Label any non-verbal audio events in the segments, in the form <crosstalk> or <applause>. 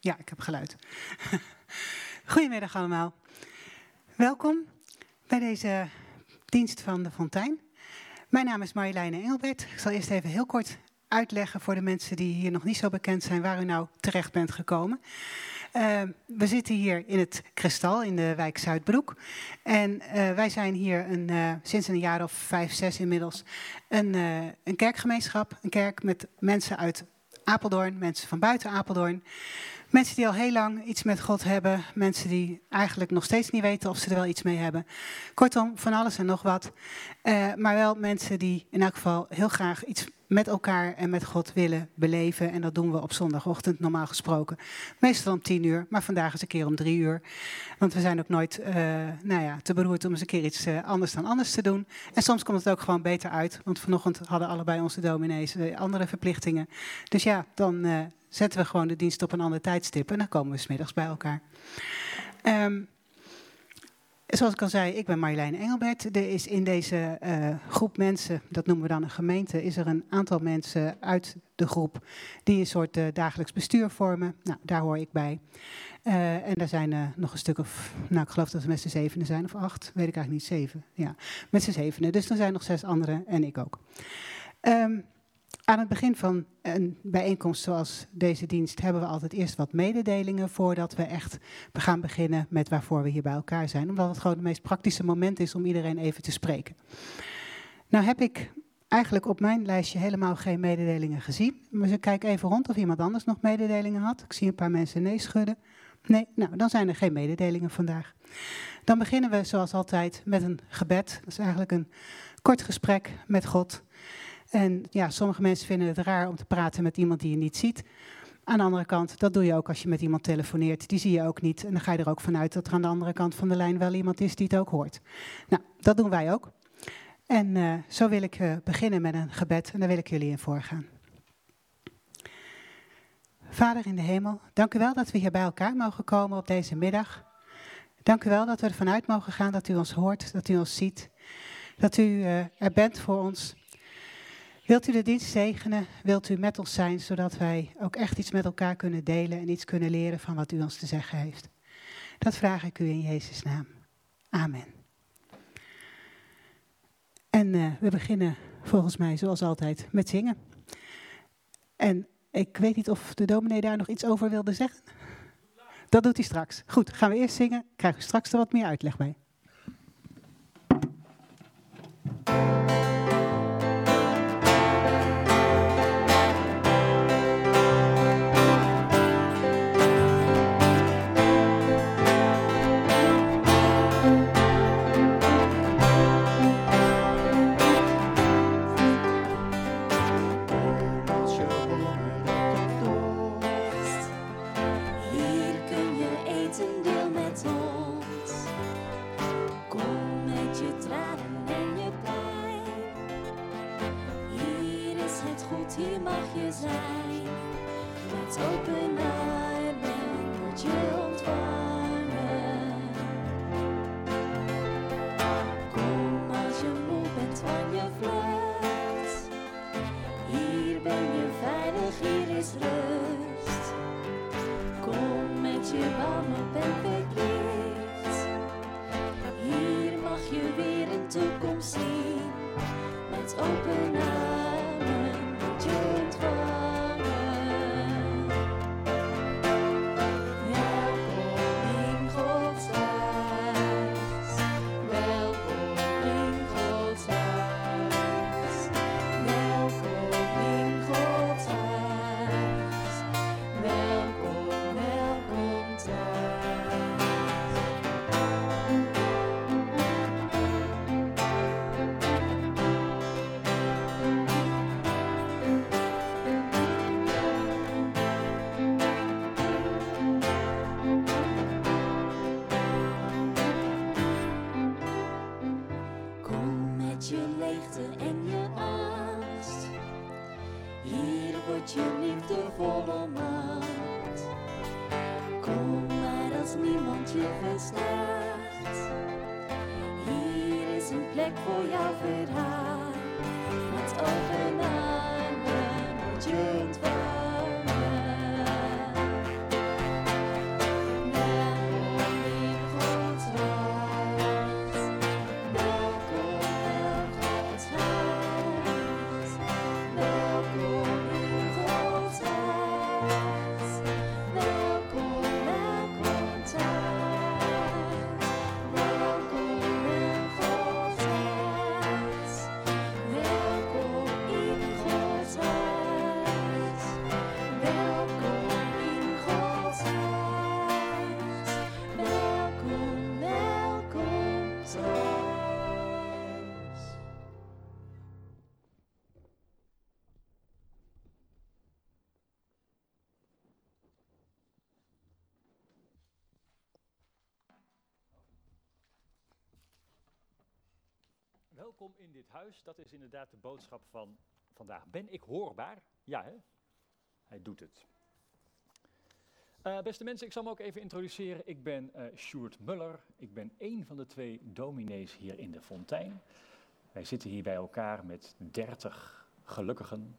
Ja, ik heb geluid. <laughs> Goedemiddag allemaal. Welkom bij deze dienst van de Fontein. Mijn naam is Marjoleine Engelbert. Ik zal eerst even heel kort uitleggen voor de mensen die hier nog niet zo bekend zijn waar u nou terecht bent gekomen. Uh, we zitten hier in het Kristal in de wijk Zuidbroek. En uh, wij zijn hier een, uh, sinds een jaar of vijf, zes inmiddels een, een kerkgemeenschap. Een kerk met mensen uit Apeldoorn, mensen van buiten Apeldoorn. Mensen die al heel lang iets met God hebben. Mensen die eigenlijk nog steeds niet weten of ze er wel iets mee hebben. Kortom, van alles en nog wat. Uh, maar wel mensen die in elk geval heel graag iets met elkaar en met God willen beleven. En dat doen we op zondagochtend normaal gesproken. Meestal om tien uur, maar vandaag is een keer om drie uur. Want we zijn ook nooit uh, nou ja, te beroerd om eens een keer iets uh, anders dan anders te doen. En soms komt het ook gewoon beter uit. Want vanochtend hadden allebei onze dominees andere verplichtingen. Dus ja, dan zetten we gewoon de dienst op een ander tijdstip en dan komen we smiddags bij elkaar. Um, zoals ik al zei, ik ben Marjolein Engelbert. Er is in deze uh, groep mensen, dat noemen we dan een gemeente, is er een aantal mensen uit de groep die een soort uh, dagelijks bestuur vormen. Nou, daar hoor ik bij. Uh, en daar zijn nog een stuk of, nou ik geloof dat we met z'n zevenen zijn of acht, weet ik eigenlijk niet, zeven. Ja, met z'n zevenen. Dus er zijn nog zes anderen en ik ook. Um, aan het begin van een bijeenkomst zoals deze dienst hebben we altijd eerst wat mededelingen voordat we echt gaan beginnen met waarvoor we hier bij elkaar zijn. Omdat het gewoon het meest praktische moment is om iedereen even te spreken. Nou heb ik eigenlijk op mijn lijstje helemaal geen mededelingen gezien. Maar ik kijk even rond of iemand anders nog mededelingen had. Ik zie een paar mensen nee schudden. Nee, nou dan zijn er geen mededelingen vandaag. Dan beginnen we zoals altijd met een gebed. Dat is eigenlijk een kort gesprek met God. En ja, sommige mensen vinden het raar om te praten met iemand die je niet ziet. Aan de andere kant, dat doe je ook als je met iemand telefoneert. Die zie je ook niet. En dan ga je er ook vanuit dat er aan de andere kant van de lijn wel iemand is die het ook hoort. Nou, dat doen wij ook. En uh, zo wil ik uh, beginnen met een gebed en daar wil ik jullie in voorgaan. Vader in de hemel, dank u wel dat we hier bij elkaar mogen komen op deze middag. Dank u wel dat we ervan uit mogen gaan dat u ons hoort, dat u ons ziet. Dat u uh, er bent voor ons Wilt u de dienst zegenen? Wilt u met ons zijn, zodat wij ook echt iets met elkaar kunnen delen en iets kunnen leren van wat u ons te zeggen heeft? Dat vraag ik u in Jezus' naam. Amen. En uh, we beginnen volgens mij, zoals altijd, met zingen. En ik weet niet of de dominee daar nog iets over wilde zeggen. Dat doet hij straks. Goed, gaan we eerst zingen. Krijgen we straks er wat meer uitleg bij. Lägg på Javed här. Dat is inderdaad de boodschap van vandaag. Ben ik hoorbaar? Ja, hè? Hij doet het. Uh, beste mensen, ik zal me ook even introduceren. Ik ben uh, Sjoerd Muller. Ik ben één van de twee dominees hier in de Fontein. Wij zitten hier bij elkaar met dertig gelukkigen.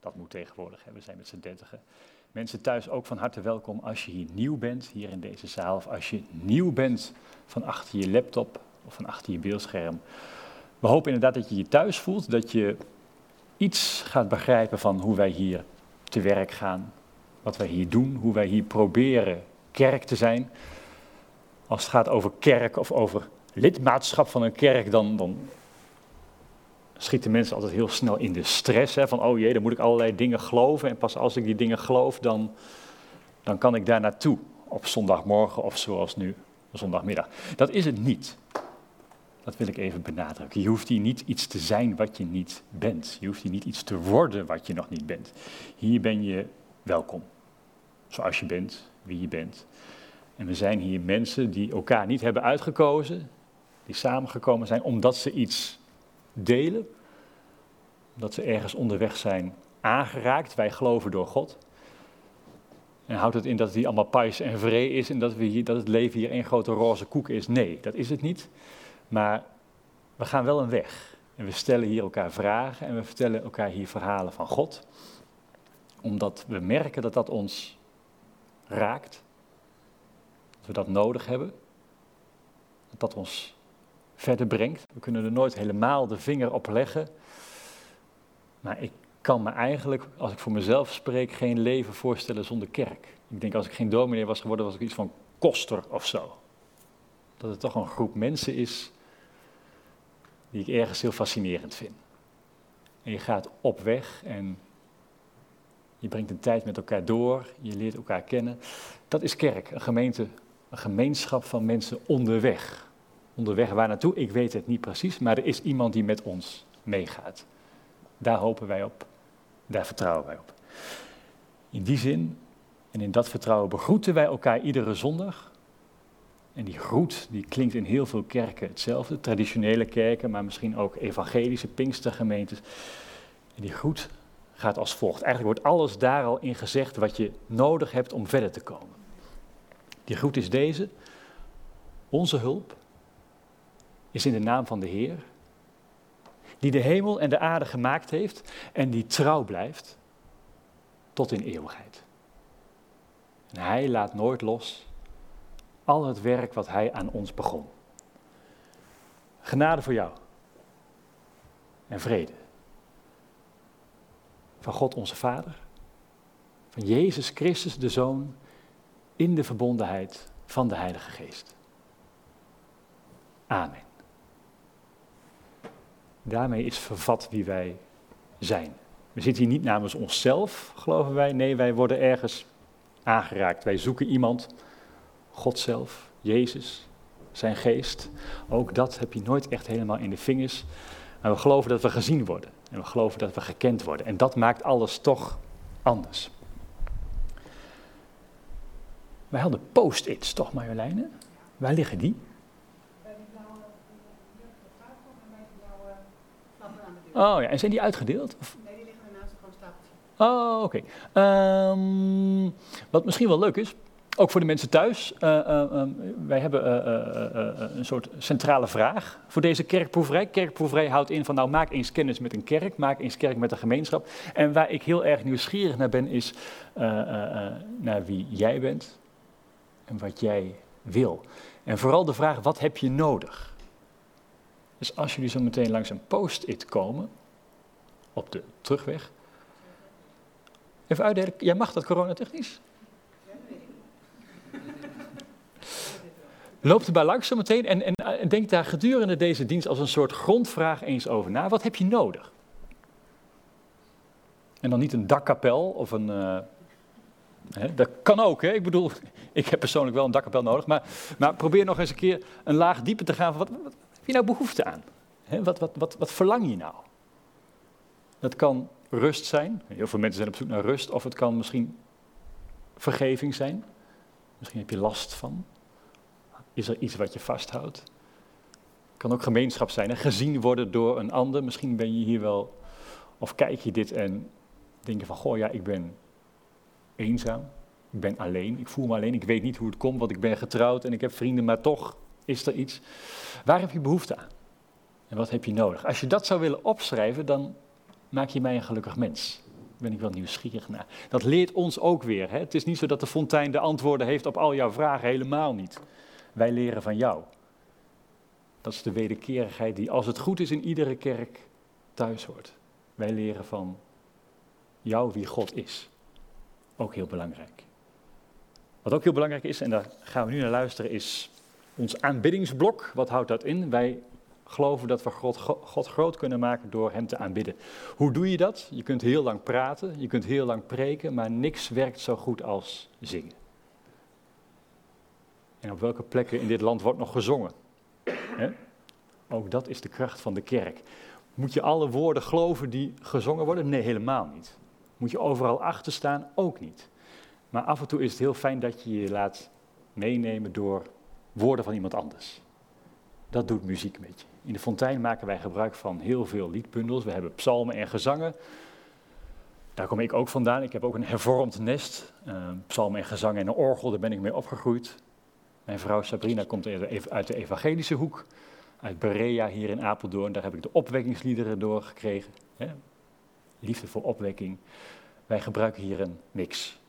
Dat moet tegenwoordig, hè? we zijn met z'n dertigen. Mensen thuis ook van harte welkom als je hier nieuw bent, hier in deze zaal. Of als je nieuw bent van achter je laptop of van achter je beeldscherm. We hopen inderdaad dat je je thuis voelt, dat je iets gaat begrijpen van hoe wij hier te werk gaan, wat wij hier doen, hoe wij hier proberen kerk te zijn. Als het gaat over kerk of over lidmaatschap van een kerk, dan, dan schieten mensen altijd heel snel in de stress. Hè, van, oh jee, dan moet ik allerlei dingen geloven. En pas als ik die dingen geloof, dan, dan kan ik daar naartoe. Op zondagmorgen of zoals nu, zondagmiddag. Dat is het niet. Dat wil ik even benadrukken. Je hoeft hier niet iets te zijn wat je niet bent. Je hoeft hier niet iets te worden wat je nog niet bent. Hier ben je welkom. Zoals je bent, wie je bent. En we zijn hier mensen die elkaar niet hebben uitgekozen, die samengekomen zijn omdat ze iets delen, omdat ze ergens onderweg zijn aangeraakt. Wij geloven door God. En houdt het in dat hier allemaal pais en vree is en dat, we hier, dat het leven hier één grote roze koek is? Nee, dat is het niet. Maar we gaan wel een weg. En we stellen hier elkaar vragen en we vertellen elkaar hier verhalen van God. Omdat we merken dat dat ons raakt. Dat we dat nodig hebben. Dat dat ons verder brengt. We kunnen er nooit helemaal de vinger op leggen. Maar ik kan me eigenlijk, als ik voor mezelf spreek, geen leven voorstellen zonder kerk. Ik denk als ik geen dominee was geworden, was ik iets van koster of zo. Dat het toch een groep mensen is die ik ergens heel fascinerend vind. En je gaat op weg en je brengt een tijd met elkaar door, je leert elkaar kennen. Dat is kerk, een gemeente, een gemeenschap van mensen onderweg. Onderweg waar naartoe, ik weet het niet precies, maar er is iemand die met ons meegaat. Daar hopen wij op, daar vertrouwen wij op. In die zin en in dat vertrouwen begroeten wij elkaar iedere zondag en die groet die klinkt in heel veel kerken hetzelfde, traditionele kerken, maar misschien ook evangelische Pinkstergemeentes. En die groet gaat als volgt. Eigenlijk wordt alles daar al in gezegd wat je nodig hebt om verder te komen. Die groet is deze. Onze hulp is in de naam van de Heer, die de hemel en de aarde gemaakt heeft en die trouw blijft tot in eeuwigheid. En hij laat nooit los al het werk wat Hij aan ons begon. Genade voor jou en vrede. Van God onze Vader, van Jezus Christus de Zoon, in de verbondenheid van de Heilige Geest. Amen. Daarmee is vervat wie wij zijn. We zitten hier niet namens onszelf, geloven wij. Nee, wij worden ergens aangeraakt. Wij zoeken iemand God zelf, Jezus, zijn geest. Ook dat heb je nooit echt helemaal in de vingers. Maar we geloven dat we gezien worden. En we geloven dat we gekend worden. En dat maakt alles toch anders. Wij hadden post-its, toch Marjoleine? Waar liggen die? Oh ja, en zijn die uitgedeeld? Of? Nee, die liggen ernaast gewoon stapeltje. Oh, oké. Okay. Um, ehm, wat misschien wel leuk is, ook voor de mensen thuis. Uh, uh, wij hebben uh, een soort centrale vraag voor deze kerkproeverij. Kerkproeverij houdt in van nou maak eens kennis met een kerk, maak eens kerk met een gemeenschap. En waar ik heel erg nieuwsgierig naar ben is naar wie jij bent en wat jij wil. En vooral de vraag wat heb je nodig? Dus als jullie zo meteen langs een post-it komen, op de terugweg. Even uitdelen, jij mag dat coronatechnisch? Loop erbij langs zometeen en, en, en denk daar gedurende deze dienst als een soort grondvraag eens over na. Wat heb je nodig? En dan niet een dakkapel of een. Uh, hè, dat kan ook, hè? Ik bedoel, <laughs> ik heb persoonlijk wel een dakkapel nodig. Maar, maar probeer nog eens een keer een laag dieper te gaan. Van wat, wat, heb je nou behoefte aan? Hè, wat, wat, wat, wat verlang je nou? Dat kan rust zijn. Heel veel mensen zijn op zoek naar rust. Of het kan misschien vergeving zijn. Misschien heb je last van. Is er iets wat je vasthoudt? kan ook gemeenschap zijn. En gezien worden door een ander. Misschien ben je hier wel, of kijk je dit en denk je van, goh ja, ik ben eenzaam. Ik ben alleen, ik voel me alleen, ik weet niet hoe het komt, want ik ben getrouwd en ik heb vrienden, maar toch is er iets. Waar heb je behoefte aan? En wat heb je nodig? Als je dat zou willen opschrijven, dan maak je mij een gelukkig mens. Daar ben ik wel nieuwsgierig naar. Dat leert ons ook weer. Hè? Het is niet zo dat de fontein de antwoorden heeft op al jouw vragen, helemaal niet. Wij leren van jou. Dat is de wederkerigheid die, als het goed is, in iedere kerk thuis hoort. Wij leren van jou wie God is. Ook heel belangrijk. Wat ook heel belangrijk is, en daar gaan we nu naar luisteren, is ons aanbiddingsblok. Wat houdt dat in? Wij geloven dat we God, God, groot kunnen maken door Hem te aanbidden. Hoe doe je dat? Je kunt heel lang praten, je kunt heel lang preken, maar niks werkt zo goed als zingen. En op welke plekken in dit land wordt nog gezongen? Ook dat is de kracht van de kerk. Moet je alle woorden geloven die gezongen worden? Nee, helemaal niet. Moet je overal achter staan? Ook niet. Maar af en toe is het heel fijn dat je je laat meenemen door woorden van iemand anders. Dat doet muziek met je. In de fontein maken wij gebruik van heel veel liedbundels. We hebben psalmen en gezangen. Daar kom ik ook vandaan. Ik heb ook een hervormd nest. Uh, psalmen en gezangen en een orgel, daar ben ik mee opgegroeid. Mijn vrouw Sabrina komt uit de evangelische hoek. Uit Berea hier in Apeldoorn. Daar heb ik de opwekkingsliederen door gekregen. Liefde voor opwekking. Wij gebruiken hier een mix.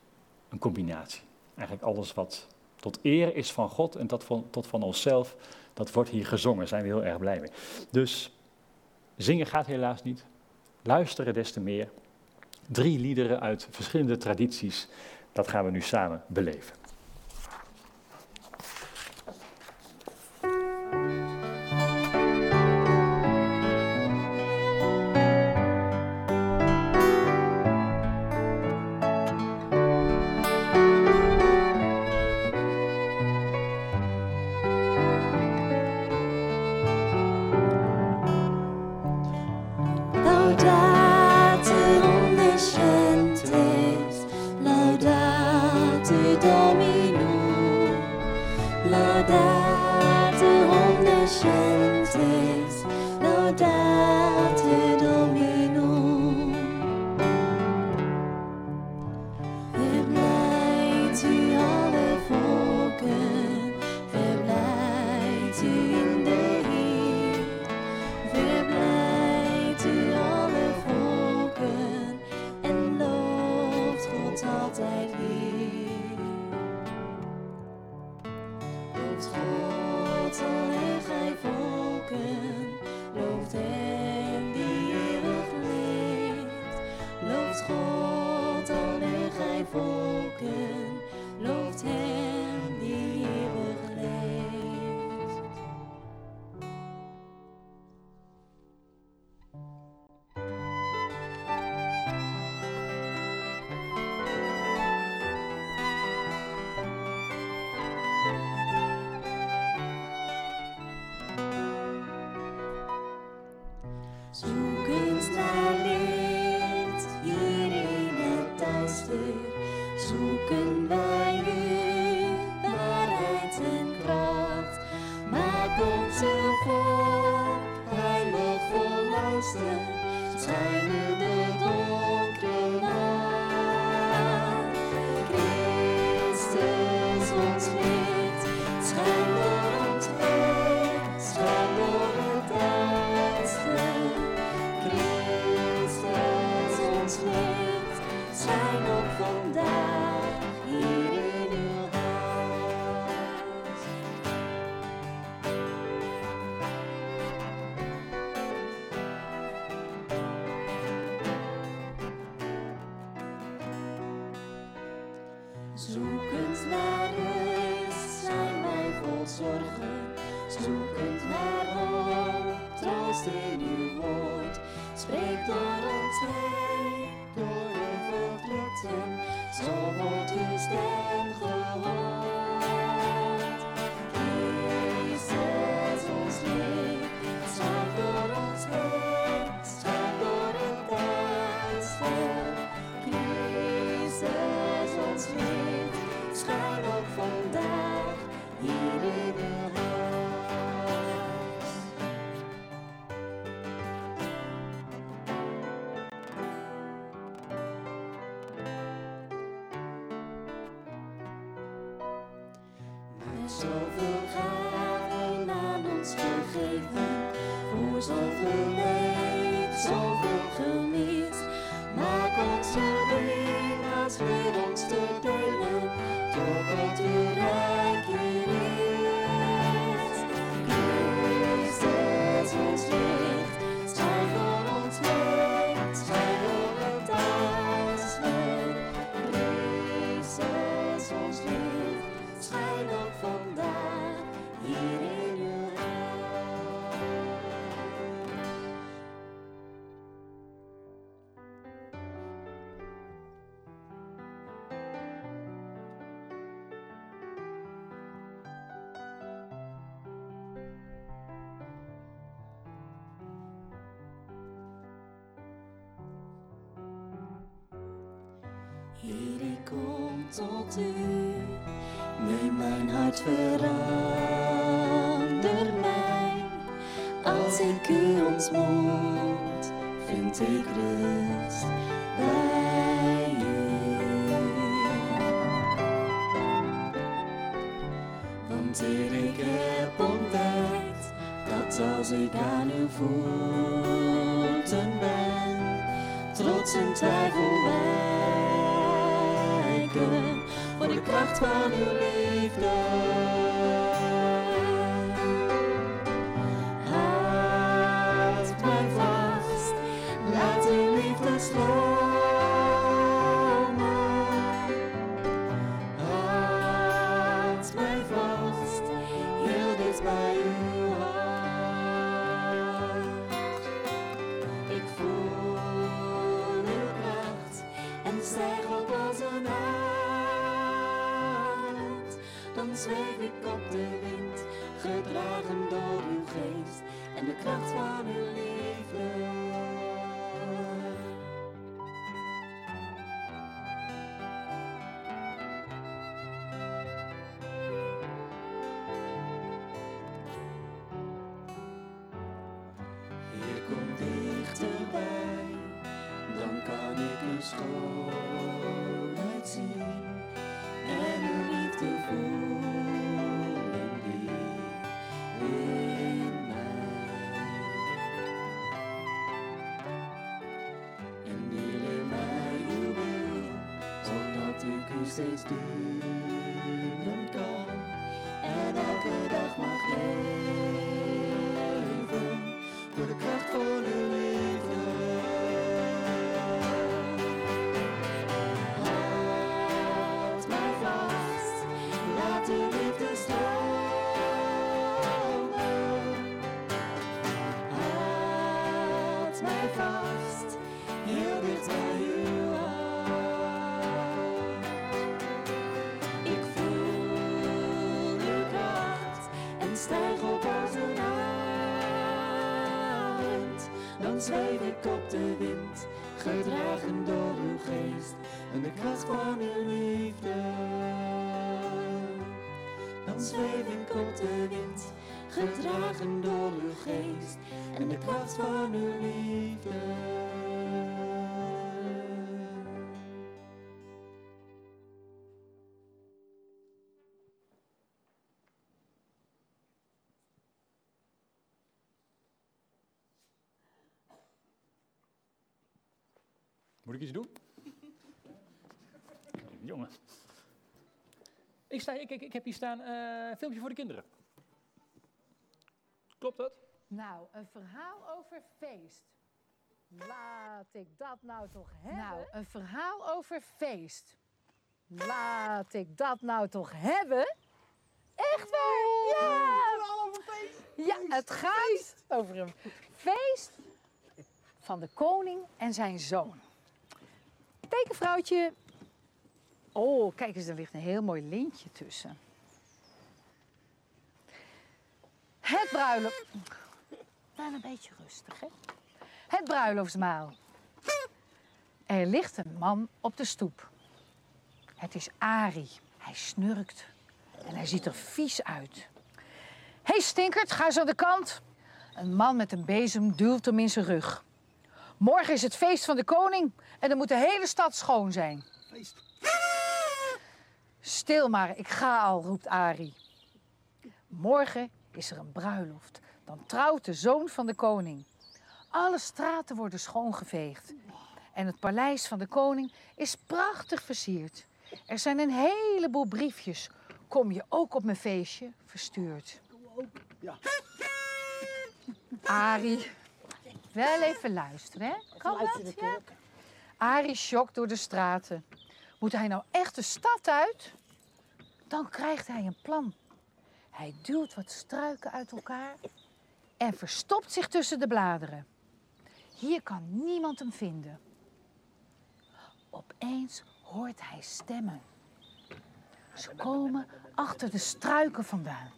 Een combinatie. Eigenlijk alles wat tot eer is van God en tot van, tot van onszelf dat wordt hier gezongen, daar zijn we heel erg blij mee. Dus zingen gaat helaas niet. Luisteren des te meer. Drie liederen uit verschillende tradities, dat gaan we nu samen beleven. Heer, ik kom tot u. Neem mijn hart, verander mij. Als ik u ontmoet, vind ik rust bij u. Want Heer, ik heb ontdekt dat als ik aan uw voeten ben, trots en twijfel voor de kracht van uw liefde. Houd mij vast, laat uw liefde stromen. Houd mij vast, heel zweef ik op de wind, gedragen door uw geest en de kracht van uw liefde. Hier en elke dag mag leven door de kracht van uw liefde. Houd mij vast, stijg op een hart. Dan zweef ik op de wind, gedragen door uw geest en de kracht van uw liefde. Dan zweef ik op de wind, gedragen door uw geest en de kracht van uw liefde. Moet ik iets doen? <laughs> Jongen. Ik, sta, ik, ik, ik heb hier staan eh filmpje voor de kinderen. Klopt dat? Nou, een verhaal over feest. Laat ik dat nou toch hebben? Nou, een verhaal over feest. Laat ik dat nou toch hebben? Echt waar? Ja! Ja, het gaat over een feest van de koning en zijn zoon. Tekenvrouwtje. Oh, kijk eens, er ligt een heel mooi lintje tussen. Het bruiloft. Wel een beetje rustig, hè? Het bruiloftsmaal. Er ligt een man op de stoep. Het is Ari. Hij snurkt en hij ziet er vies uit. Hé hey, stinkert, ga eens aan de kant. Een man met een bezem duwt hem in zijn rug. Morgen is het feest van de koning en dan moet de hele stad schoon zijn. Feest. Stil maar, ik ga al, roept Ari. Morgen is er een bruiloft. Dan trouwt de zoon van de koning. Alle straten worden schoongeveegd. En het paleis van de koning is prachtig versierd. Er zijn een heleboel briefjes. Kom je ook op mijn feestje? Verstuurd. Arie, wel even luisteren, hè? Kan dat? Ja? Arie schokt door de straten. Moet hij nou echt de stad uit? Dan krijgt hij een plan. Hij duwt wat struiken uit elkaar en verstopt zich tussen de bladeren. Hier kan niemand hem vinden. Opeens hoort hij stemmen. Ze komen achter de struiken vandaan.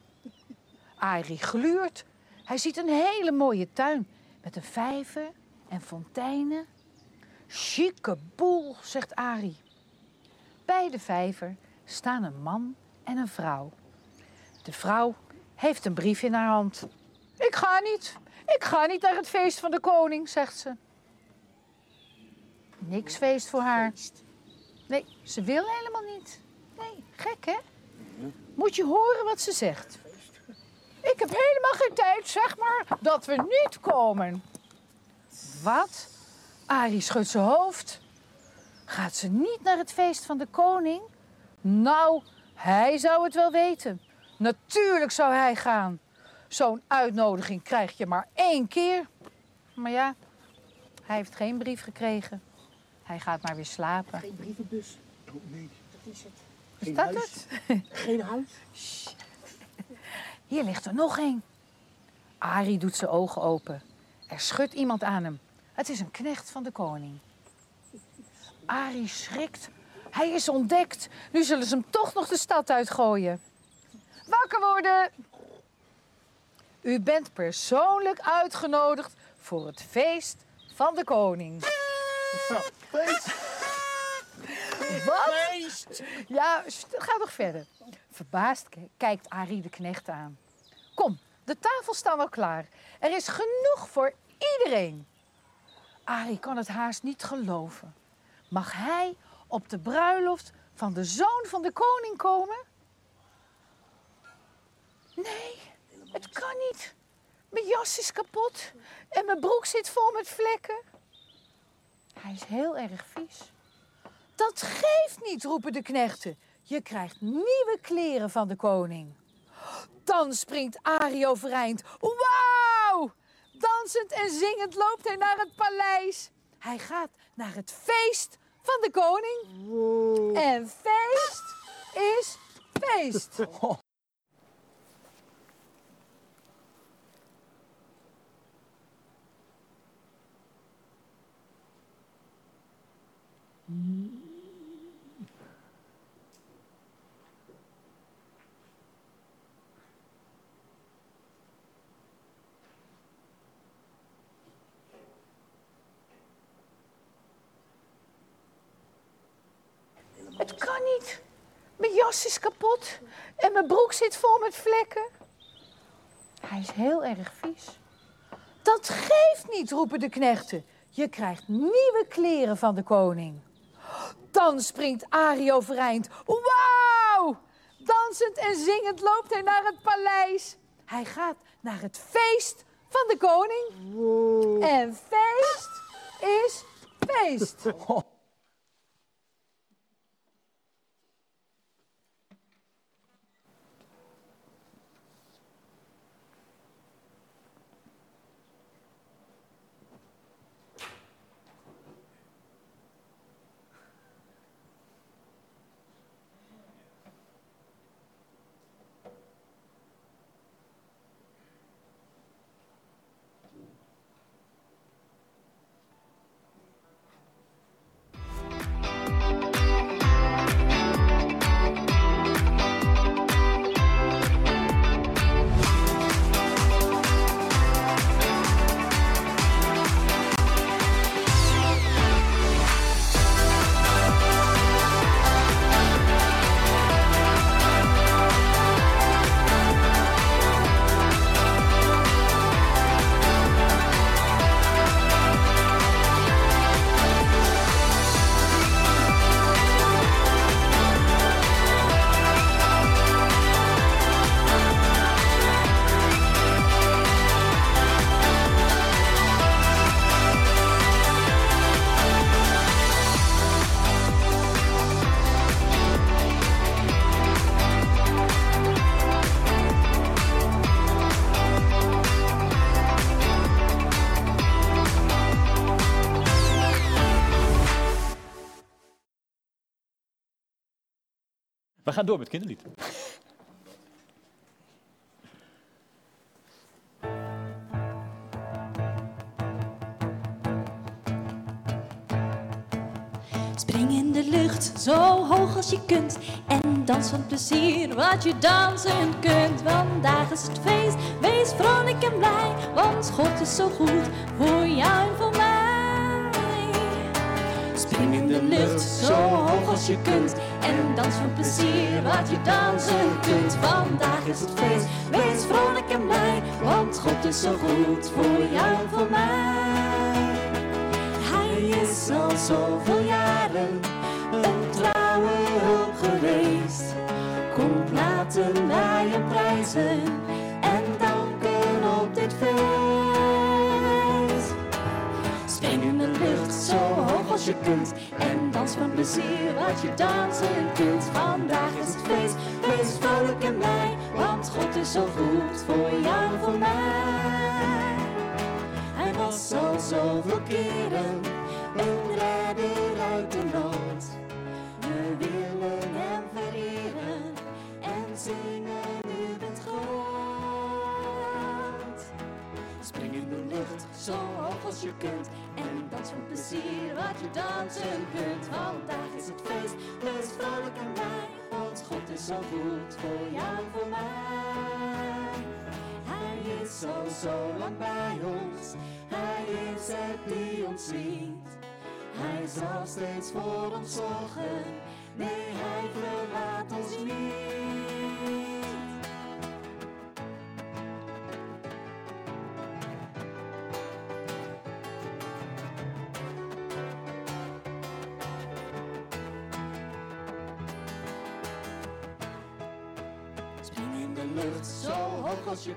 Arie gluurt. Hij ziet een hele mooie tuin met een vijver en fonteinen. Chique boel, zegt Arie. Bij de vijver staan een man en een vrouw. De vrouw heeft een brief in haar hand. Ik ga niet. Ik ga niet naar het feest van de koning, zegt ze. Niks feest voor haar. Nee, ze wil helemaal niet. Nee, gek hè? Moet je horen wat ze zegt. Ik heb helemaal geen tijd, zeg maar, dat we niet komen. Wat? Arie schudt zijn hoofd. Gaat ze niet naar het feest van de koning? Nou, hij zou het wel weten. Natuurlijk zou hij gaan. Zo'n uitnodiging krijg je maar één keer. Maar ja, hij heeft geen brief gekregen. Hij gaat maar weer slapen. Geen brievenbus. Oh nee, dat is het. Is Geen dat huis. het? <laughs> Geen huis. Hier ligt er nog één. Arie doet zijn ogen open. Er schudt iemand aan hem. Het is een knecht van de koning. Arie schrikt. Hij is ontdekt. Nu zullen ze hem toch nog de stad uitgooien. Wakker worden! U bent persoonlijk uitgenodigd voor het feest van de koning. Wat? Ja, sst, ga nog verder. Verbaasd kijkt Arie de knecht aan. Kom, de tafel staat al klaar. Er is genoeg voor iedereen. Arie kan het haast niet geloven. Mag hij op de bruiloft van de zoon van de koning komen? Nee, het kan niet. Mijn jas is kapot en mijn broek zit vol met vlekken. Hij is heel erg vies. Dat geeft niet, roepen de knechten. Je krijgt nieuwe kleren van de koning. Dan springt Arie overeind. Wauw! Dansend en zingend loopt hij naar het paleis. Hij gaat naar het feest van de koning. En feest is feest. Het <laughs> kan niet. Mijn jas is kapot en mijn broek zit vol met vlekken. Hij is heel erg vies. Dat geeft niet, roepen de knechten. Je krijgt nieuwe kleren van de koning. Dan springt Arie overeind. Wauw! Dansend en zingend loopt hij naar het paleis. Hij gaat naar het feest van de koning. En feest is feest. <laughs> gaan door met kinderlied. Spring in de lucht, zo hoog als je kunt. En dans van plezier wat je dansen kunt. Vandaag is het feest, wees vrolijk en blij. Want God is zo goed voor jou en voor mij. Spring in de lucht, zo hoog als je kunt. En dans van plezier wat je dansen kunt. Vandaag is het feest, wees vrolijk en blij. Want God is zo goed voor jou en voor mij. Hij is al zoveel jaren een trouwe hulp geweest. Kom laten wij hem prijzen en danken op dit feest. Je kunt en dans van plezier wat je dansen kunt. Vandaag is het feest, wees vrolijk en blij, want God is zo goed voor jou en voor mij. Hij was al zoveel keren een redder uit de nood. We willen hem vereren en zingen, zo hoog als je kunt. En dans van plezier wat je dansen kunt. Vandaag is het feest, wees vrolijk en blij. Want God is zo goed voor jou en voor mij. Hij is al zo lang bij ons. Hij is het die ons ziet. Hij zal steeds voor ons zorgen. Nee, hij verlaat ons niet. Als je.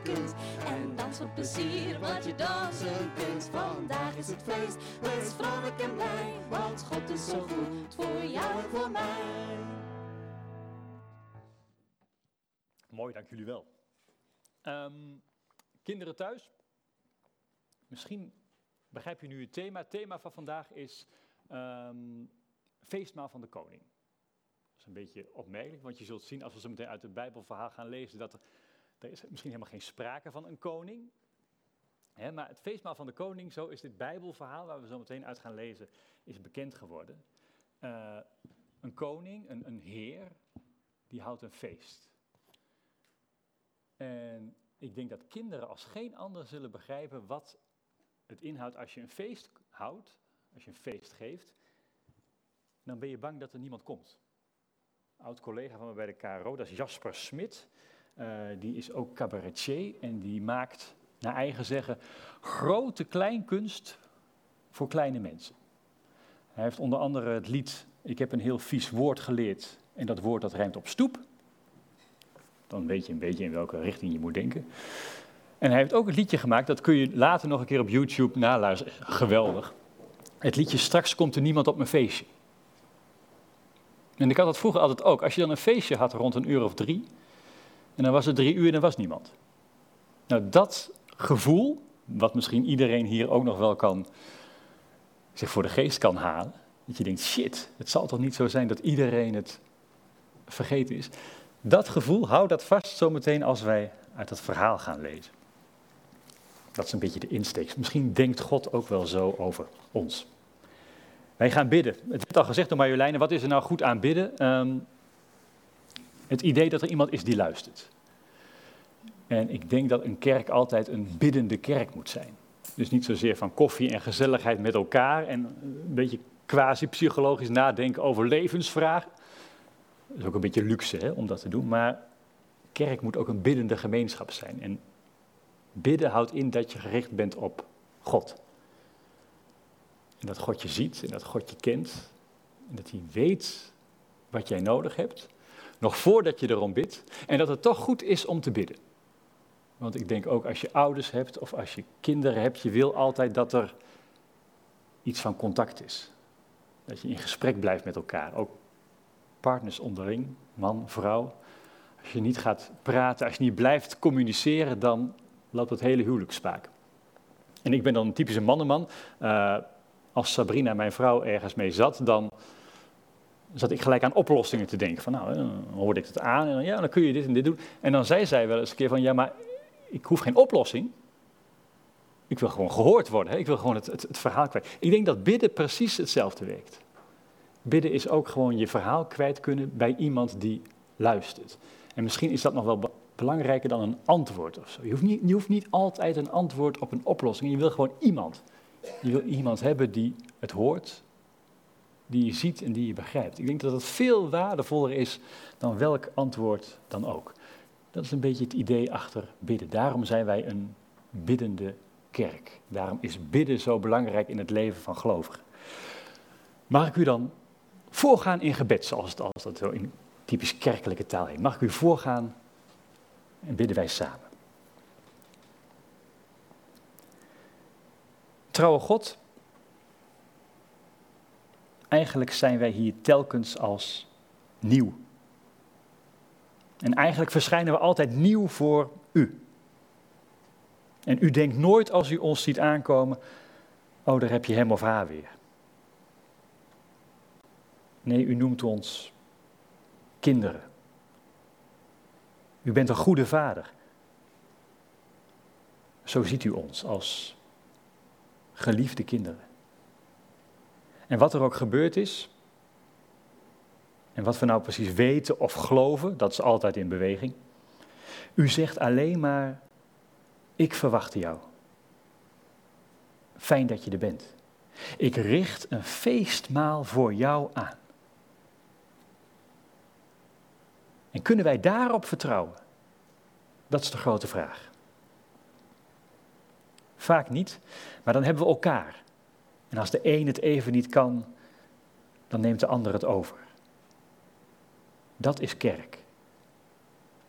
En dans van plezier wat je dansen kunt. Vandaag is het feest, wees vrolijk en blij. Want God is zo goed voor jou en voor mij. Mooi, dank jullie wel. Ehm, kinderen thuis, misschien begrijp je nu het thema. Het thema van vandaag is ehm, feestmaal van de koning. Dat is een beetje opmerkelijk, want je zult zien als we zo meteen uit het Bijbelverhaal gaan lezen dat er is misschien helemaal geen sprake van een koning. Hè, maar het feestmaal van de koning, zo is dit Bijbelverhaal waar we zo meteen uit gaan lezen, is bekend geworden. Eh, een koning, een, een heer, die houdt een feest. En ik denk dat kinderen als geen ander zullen begrijpen wat het inhoudt als je een feest houdt, als je een feest geeft, dan ben je bang dat er niemand komt. Oud collega van me bij de KRO, dat is Jasper Smit. Eh, die is ook cabaretier en die maakt, naar eigen zeggen, grote kleinkunst voor kleine mensen. Hij heeft onder andere het lied Ik heb een heel vies woord geleerd en dat woord dat rijmt op stoep. Dan weet je een beetje in welke richting je moet denken. En hij heeft ook het liedje gemaakt, dat kun je later nog een keer op YouTube naluisteren. Geweldig. Het liedje Straks komt er niemand op mijn feestje. En ik had dat vroeger altijd ook. Als je dan een feestje had rond een uur of drie, en dan was het drie uur en er was niemand. Nou, dat gevoel, wat misschien iedereen hier ook nog wel kan, zich voor de geest kan halen. Dat je denkt, shit, het zal toch niet zo zijn dat iedereen het vergeten is. Dat gevoel, hou dat vast zometeen als wij uit het verhaal gaan lezen. Dat is een beetje de insteek. Misschien denkt God ook wel zo over ons. Wij gaan bidden. Het werd al gezegd door Marjoleine, wat is er nou goed aan bidden? Ehm, het idee dat er iemand is die luistert. En ik denk dat een kerk altijd een biddende kerk moet zijn. Dus niet zozeer van koffie en gezelligheid met elkaar en een beetje quasi-psychologisch nadenken over levensvragen. Dat is ook een beetje luxe hè, om dat te doen, maar kerk moet ook een biddende gemeenschap zijn. En bidden houdt in dat je gericht bent op God. En dat God je ziet en dat God je kent. En dat hij weet wat jij nodig hebt. Nog voordat je erom bidt. En dat het toch goed is om te bidden. Want ik denk ook als je ouders hebt of als je kinderen hebt, je wil altijd dat er iets van contact is. Dat je in gesprek blijft met elkaar. Ook partners onderling, man, vrouw. Als je niet gaat praten, als je niet blijft communiceren, dan loopt het hele huwelijk spaak. En ik ben dan een typische mannenman. Uh, als Sabrina, mijn vrouw, ergens mee zat, dan zat ik gelijk aan oplossingen te denken. Van nou, dan hoorde ik het aan en dan, ja, dan kun je dit en dit doen. En dan zei zij wel eens een keer van, ja, maar ik hoef geen oplossing. Ik wil gewoon gehoord worden. Hè? Ik wil gewoon het, het, het verhaal kwijt. Ik denk dat bidden precies hetzelfde werkt. Bidden is ook gewoon je verhaal kwijt kunnen bij iemand die luistert. En misschien is dat nog wel belangrijker dan een antwoord of zo. Je hoeft, niet, je hoeft niet altijd een antwoord op een oplossing. Je wil gewoon iemand. Je wil iemand hebben die het hoort, die je ziet en die je begrijpt. Ik denk dat dat veel waardevoller is dan welk antwoord dan ook. Dat is een beetje het idee achter bidden. Daarom zijn wij een biddende kerk. Daarom is bidden zo belangrijk in het leven van gelovigen. Mag ik u dan voorgaan in gebed, zoals het als dat zo in typisch kerkelijke taal heet? Mag ik u voorgaan en bidden wij samen? Trouwe God, eigenlijk zijn wij hier telkens als nieuw. En eigenlijk verschijnen we altijd nieuw voor u. En u denkt nooit als u ons ziet aankomen, oh daar heb je hem of haar weer. Nee, u noemt ons kinderen. U bent een goede vader. Zo ziet u ons als geliefde kinderen. En wat er ook gebeurd is, en wat we nou precies weten of geloven, dat is altijd in beweging. U zegt alleen maar, ik verwacht jou. Fijn dat je er bent. Ik richt een feestmaal voor jou aan. En kunnen wij daarop vertrouwen? Dat is de grote vraag. Vaak niet, maar dan hebben we elkaar. En als de een het even niet kan, dan neemt de ander het over. Dat is kerk.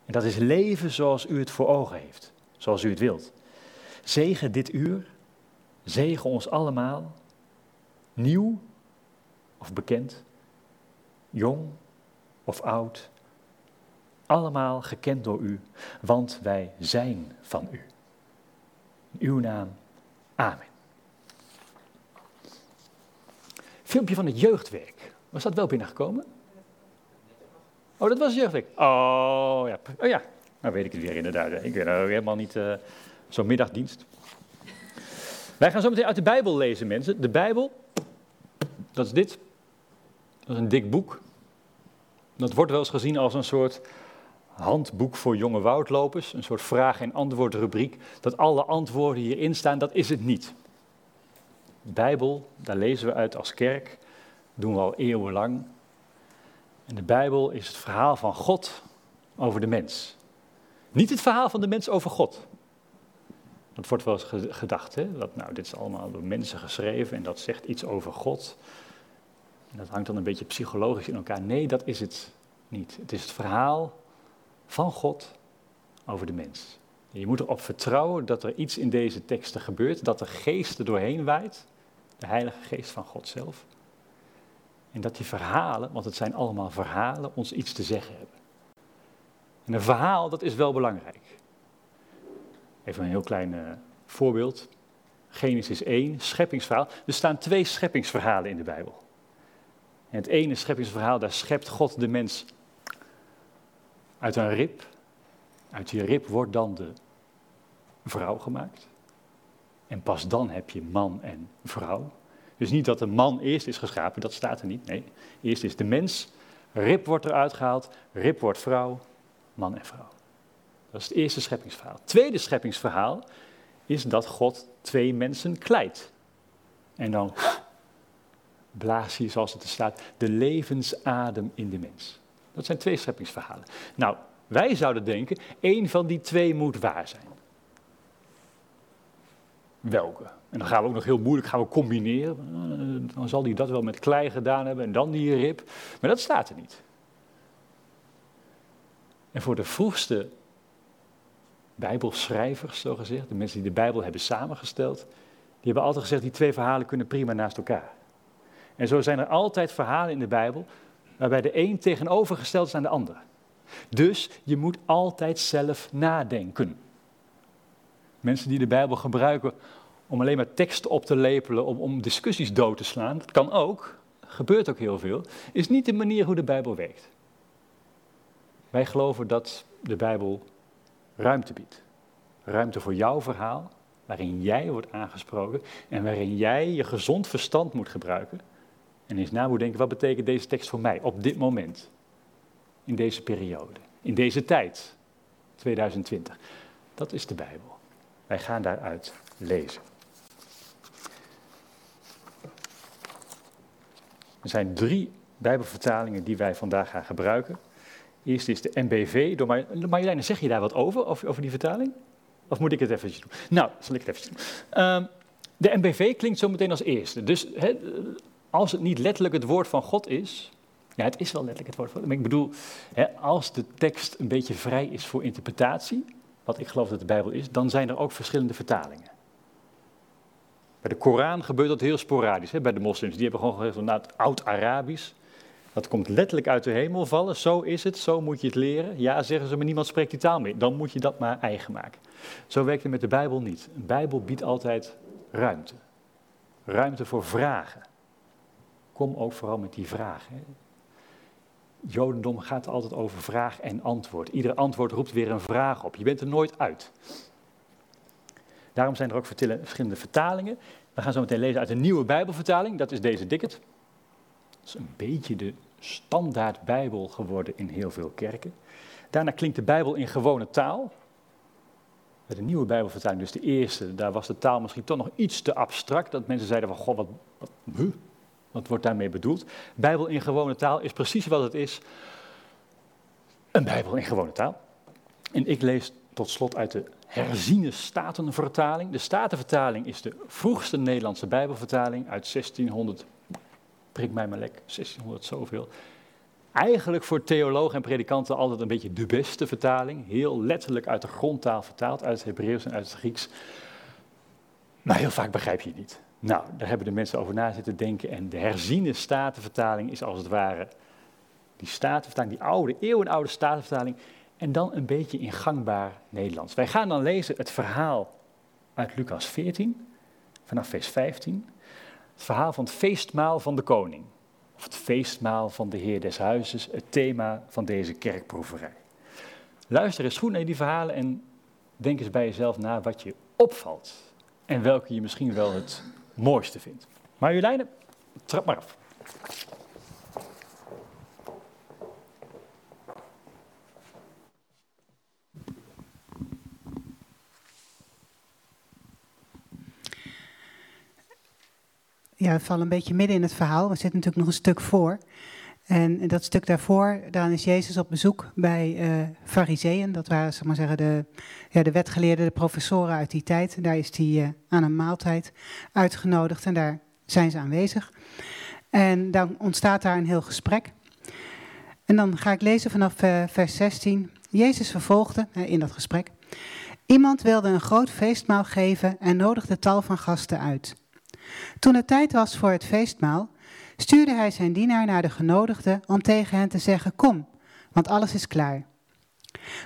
En dat is leven zoals u het voor ogen heeft, zoals u het wilt. Zegen dit uur, zegen ons allemaal, nieuw of bekend, jong of oud, allemaal gekend door u, want wij zijn van u. In uw naam, amen. Filmpje van het jeugdwerk. Was dat wel binnengekomen? Oh, dat was het jeugdwerk. Oh ja, oh, ja. nou weet ik het weer inderdaad. Ik ben ook helemaal niet uh, zo'n middagdienst. Wij gaan zo meteen uit de Bijbel lezen, mensen. De Bijbel, dat is dit. Dat is een dik boek. Dat wordt wel eens gezien als een soort handboek voor jonge woudlopers, een soort vraag- en antwoordrubriek, dat alle antwoorden hierin staan, dat is het niet. De Bijbel, daar lezen we uit als kerk, doen we al eeuwenlang. En de Bijbel is het verhaal van God over de mens. Niet het verhaal van de mens over God. Dat wordt wel eens gedacht, hè? dat nou, dit is allemaal door mensen geschreven en dat zegt iets over God. En dat hangt dan een beetje psychologisch in elkaar. Nee, dat is het niet. Het is het verhaal van God over de mens. Je moet erop vertrouwen dat er iets in deze teksten gebeurt, dat de geest er doorheen waait, de Heilige Geest van God zelf. En dat die verhalen, want het zijn allemaal verhalen, ons iets te zeggen hebben. En een verhaal, dat is wel belangrijk. Even een heel klein uh, voorbeeld. Genesis 1, scheppingsverhaal. Er staan twee scheppingsverhalen in de Bijbel. En het ene scheppingsverhaal, daar schept God de mens uit een rib. Uit die rib wordt dan de vrouw gemaakt. En pas dan heb je man en vrouw. Dus niet dat de man eerst is geschapen, dat staat er niet. Nee, eerst is de mens, rib wordt eruit gehaald, rib wordt vrouw, man en vrouw. Dat is het eerste scheppingsverhaal. Het tweede scheppingsverhaal is dat God twee mensen kleidt. En dan blaast hij, zoals het er staat, de levensadem in de mens. Dat zijn twee scheppingsverhalen. Nou, wij zouden denken, één van die twee moet waar zijn. Welke? En dan gaan we ook nog heel moeilijk gaan we combineren. Eh, dan zal hij dat wel met klei gedaan hebben en dan die rib. Maar dat staat er niet. En voor de vroegste Bijbelschrijvers, zo gezegd, de mensen die de Bijbel hebben samengesteld, die hebben altijd gezegd, die twee verhalen kunnen prima naast elkaar. En zo zijn er altijd verhalen in de Bijbel waarbij de een tegenovergesteld is aan de ander. Dus je moet altijd zelf nadenken. Mensen die de Bijbel gebruiken om alleen maar teksten op te lepelen, om, om discussies dood te slaan, dat kan ook. gebeurt ook heel veel, is niet de manier hoe de Bijbel werkt. Wij geloven dat de Bijbel ruimte biedt. Ruimte voor jouw verhaal, waarin jij wordt aangesproken en waarin jij je gezond verstand moet gebruiken. En eens na moet denken, wat betekent deze tekst voor mij op dit moment? In deze periode, in deze tijd, 2020. Dat is de Bijbel. Wij gaan daaruit lezen. Er zijn drie Bijbelvertalingen die wij vandaag gaan gebruiken. Eerst is de MBV. Door Marjoleine, zeg je daar wat over, over, die vertaling? Of moet ik het even doen? Nou, zal ik het even doen. Ehm, de MBV klinkt zo meteen als eerste. Dus als het niet letterlijk het woord van God is, ja, het is wel letterlijk het woord van God, ik bedoel, als de tekst een beetje vrij is voor interpretatie, wat ik geloof dat de Bijbel is, dan zijn er ook verschillende vertalingen. Bij de Koran gebeurt dat heel sporadisch, hè, bij de moslims. Die hebben gewoon gezegd, nou, het oud-Arabisch, dat komt letterlijk uit de hemel vallen, zo is het, zo moet je het leren. Ja, zeggen ze, maar niemand spreekt die taal meer. Dan moet je dat maar eigen maken. Zo werkt het met de Bijbel niet. Een Bijbel biedt altijd ruimte. Ruimte voor vragen. Kom ook vooral met die vragen. Jodendom gaat altijd over vraag en antwoord. Ieder antwoord roept weer een vraag op. Je bent er nooit uit. Daarom zijn er ook verschillende vertalingen. We gaan zo meteen lezen uit de nieuwe Bijbelvertaling. Dat is deze dikket. Dat is een beetje de standaard Bijbel geworden in heel veel kerken. Daarna klinkt de Bijbel in gewone taal. Bij de nieuwe Bijbelvertaling, dus de eerste, daar was de taal misschien toch nog iets te abstract. Dat mensen zeiden van, goh, wat, wat, wat wordt daarmee bedoeld? Bijbel in gewone taal is precies wat het is. Een Bijbel in gewone taal. En ik lees tot slot uit de herziene Statenvertaling. De Statenvertaling is de vroegste Nederlandse Bijbelvertaling uit 1600, prik mij maar lek, 1600 zoveel. Eigenlijk voor theologen en predikanten altijd een beetje de beste vertaling. Heel letterlijk uit de grondtaal vertaald, uit het Hebreeuws en uit het Grieks. Maar heel vaak begrijp je het niet. Nou, daar hebben de mensen over na zitten denken. En de herziene Statenvertaling is als het ware die Statenvertaling, die oude, eeuwenoude Statenvertaling, en dan een beetje in gangbaar Nederlands. Wij gaan dan lezen het verhaal uit Lucas 14, vanaf vers 15. Het verhaal van het feestmaal van de koning. Of het feestmaal van de Heer des Huizes, het thema van deze kerkproeverij. Luister eens goed naar die verhalen en denk eens bij jezelf na wat je opvalt. En welke je misschien wel het mooiste vindt. Marjoleine, trap maar af. Ja, we vallen een beetje midden in het verhaal. We zitten natuurlijk nog een stuk voor. En dat stuk daarvoor, dan is Jezus op bezoek bij uh, fariseeën. Dat waren, zeg maar zeggen, de, ja, de wetgeleerden, de professoren uit die tijd. Daar is hij uh, aan een maaltijd uitgenodigd en daar zijn ze aanwezig. En dan ontstaat daar een heel gesprek. En dan ga ik lezen vanaf uh, vers 16. Jezus vervolgde in dat gesprek. Iemand wilde een groot feestmaal geven en nodigde tal van gasten uit. Toen het tijd was voor het feestmaal, stuurde hij zijn dienaar naar de genodigden om tegen hen te zeggen: Kom, want alles is klaar.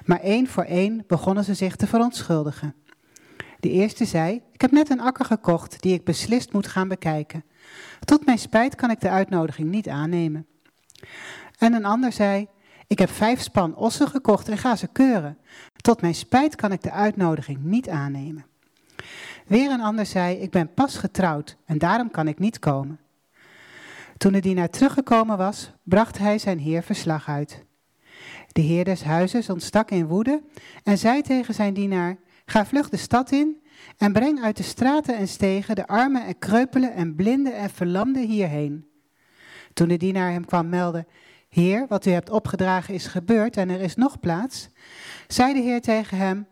Maar één voor één begonnen ze zich te verontschuldigen. De eerste zei: Ik heb net een akker gekocht die ik beslist moet gaan bekijken. Tot mijn spijt kan ik de uitnodiging niet aannemen. En een ander zei: Ik heb vijf span ossen gekocht en ga ze keuren. Tot mijn spijt kan ik de uitnodiging niet aannemen. Weer een ander zei, ik ben pas getrouwd en daarom kan ik niet komen. Toen de dienaar teruggekomen was, bracht hij zijn heer verslag uit. De heer des huizes ontstak in woede en zei tegen zijn dienaar, ga vlug de stad in en breng uit de straten en stegen de armen en kreupelen en blinden en verlamden hierheen. Toen de dienaar hem kwam melden, Heer, wat u hebt opgedragen is gebeurd en er is nog plaats, zei de Heer tegen hem,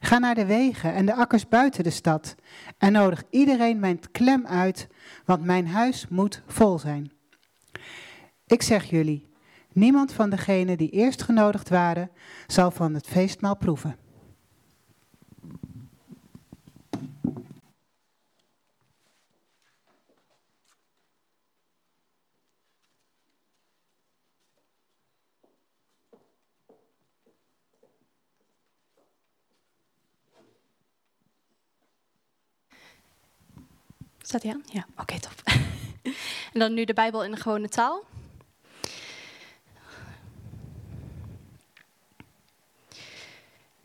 Ga naar de wegen en de akkers buiten de stad en nodig iedereen mijn klem uit, want mijn huis moet vol zijn. Ik zeg jullie, niemand van degenen die eerst genodigd waren, zal van het feestmaal proeven. Staat hij aan? Ja, oké, top. <laughs> En dan nu de Bijbel in de gewone taal.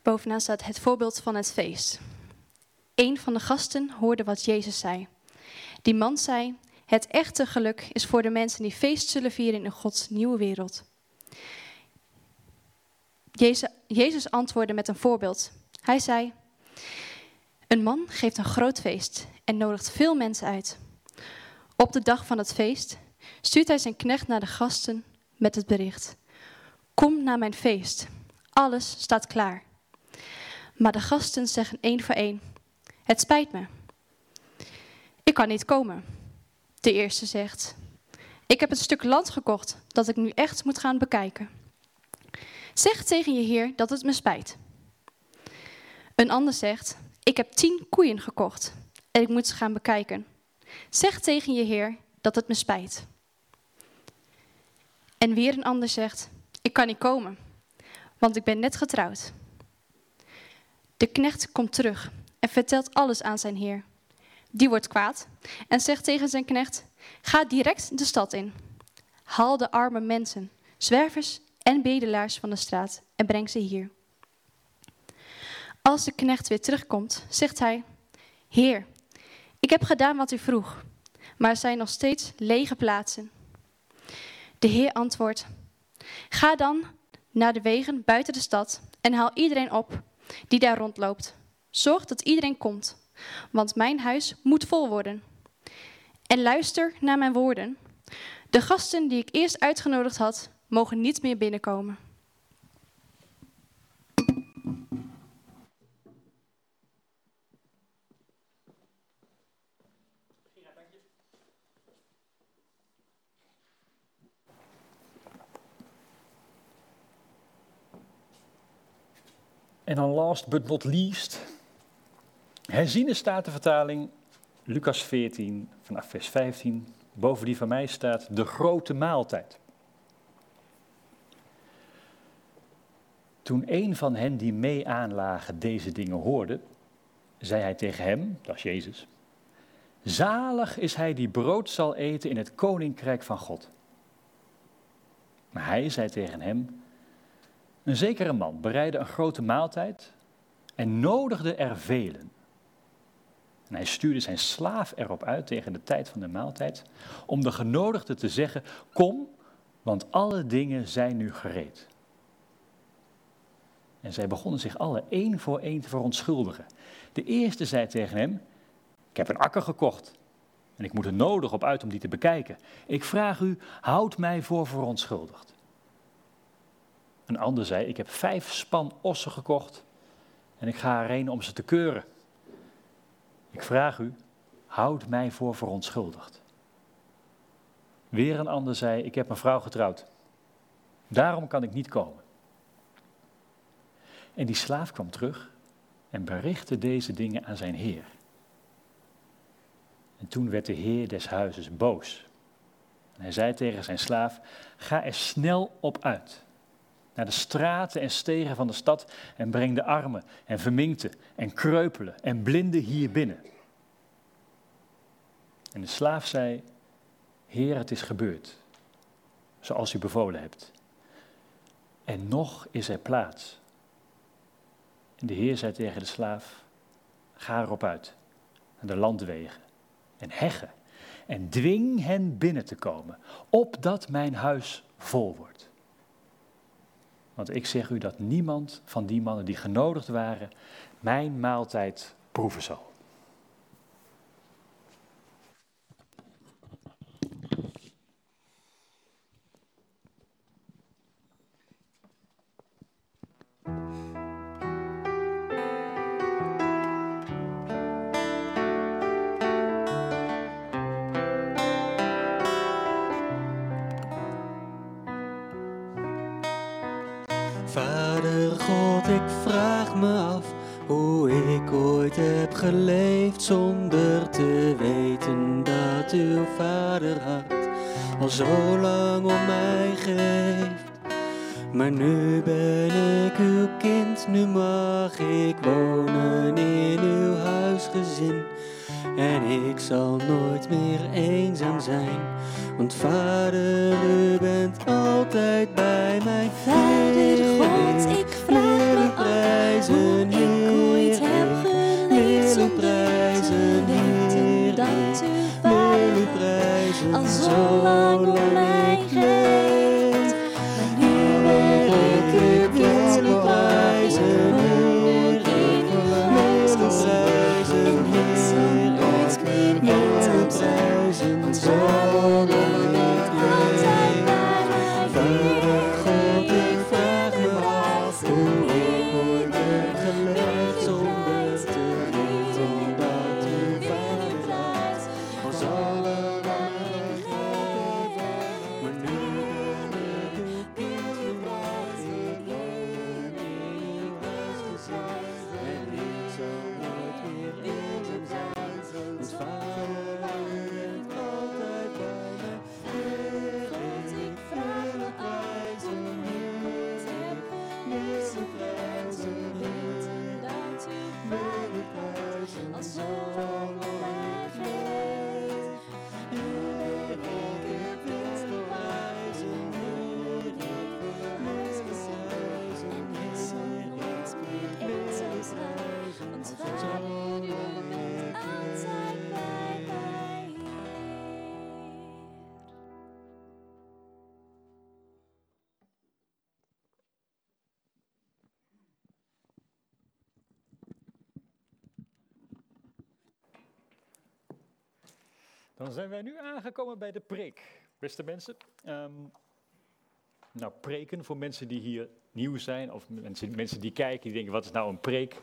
Bovenaan staat het voorbeeld van het feest. Een van de gasten hoorde wat Jezus zei. Die man zei: Het echte geluk is voor de mensen die feest zullen vieren in Gods nieuwe wereld. Jezus, Jezus antwoordde met een voorbeeld. Hij zei: Een man geeft een groot feest en nodigt veel mensen uit. Op de dag van het feest stuurt hij zijn knecht naar de gasten met het bericht: Kom naar mijn feest. Alles staat klaar. Maar de gasten zeggen één voor één: Het spijt me. Ik kan niet komen. De eerste zegt: Ik heb een stuk land gekocht dat ik nu echt moet gaan bekijken. Zeg tegen je heer dat het me spijt. Een ander zegt: Ik heb tien koeien gekocht en ik moet ze gaan bekijken. Zeg tegen je heer dat het me spijt. En weer een ander zegt: Ik kan niet komen, want ik ben net getrouwd. De knecht komt terug en vertelt alles aan zijn heer. Die wordt kwaad en zegt tegen zijn knecht: Ga direct de stad in. Haal de arme mensen, zwervers en bedelaars van de straat en breng ze hier. Als de knecht weer terugkomt, zegt hij: Heer, ik heb gedaan wat u vroeg, maar er zijn nog steeds lege plaatsen. De Heer antwoordt: Ga dan naar de wegen buiten de stad en haal iedereen op die daar rondloopt. Zorg dat iedereen komt, want mijn huis moet vol worden. En luister naar mijn woorden. De gasten die ik eerst uitgenodigd had, mogen niet meer binnenkomen. En dan last but not least, herziene statenvertaling, Lucas 14, vanaf vers 15. Boven die van mij staat de grote maaltijd. Toen een van hen die mee aanlagen deze dingen hoorde, zei hij tegen hem, dat is Jezus, zalig is hij die brood zal eten in het koninkrijk van God. Maar hij zei tegen hem, een zekere man bereidde een grote maaltijd en nodigde er velen. En hij stuurde zijn slaaf erop uit tegen de tijd van de maaltijd om de genodigden te zeggen: Kom, want alle dingen zijn nu gereed. En zij begonnen zich alle één voor één te verontschuldigen. De eerste zei tegen hem: Ik heb een akker gekocht en ik moet er nodig op uit om die te bekijken. Ik vraag u, houd mij voor verontschuldigd. Een ander zei, ik heb vijf span ossen gekocht en ik ga erheen om ze te keuren. Ik vraag u, houd mij voor verontschuldigd. Weer een ander zei, ik heb een vrouw getrouwd. Daarom kan ik niet komen. En die slaaf kwam terug en berichtte deze dingen aan zijn heer. En toen werd de heer des huizes boos. En hij zei tegen zijn slaaf, ga er snel op uit naar de straten en stegen van de stad en breng de armen en verminkten en kreupelen en blinden hier binnen. En de slaaf zei, Heer, het is gebeurd, zoals u bevolen hebt. En nog is er plaats. En de Heer zei tegen de slaaf, ga erop uit, naar de landwegen en heggen, en dwing hen binnen te komen, opdat mijn huis vol wordt. Want ik zeg u dat niemand van die mannen die genodigd waren, mijn maaltijd proeven zal. Ik vraag me af hoe ik ooit heb geleefd zonder te weten dat uw vaderhart al zo lang om mij geeft. Maar nu ben ik uw kind, nu mag ik wonen in uw huisgezin. En ik zal nooit meer eenzaam zijn. Want vader, u bent altijd bij mij. Vader God, ik prijzen, hoe ik ooit heb geleefd Heer, zonder prijzen, te weten Heer, dat u Heer, prijzen, al zo lang om mij Dan zijn wij nu aangekomen bij de preek, beste mensen. Ehm, nou, preken voor mensen die hier nieuw zijn, of mensen, mensen die kijken, die denken, wat is nou een preek?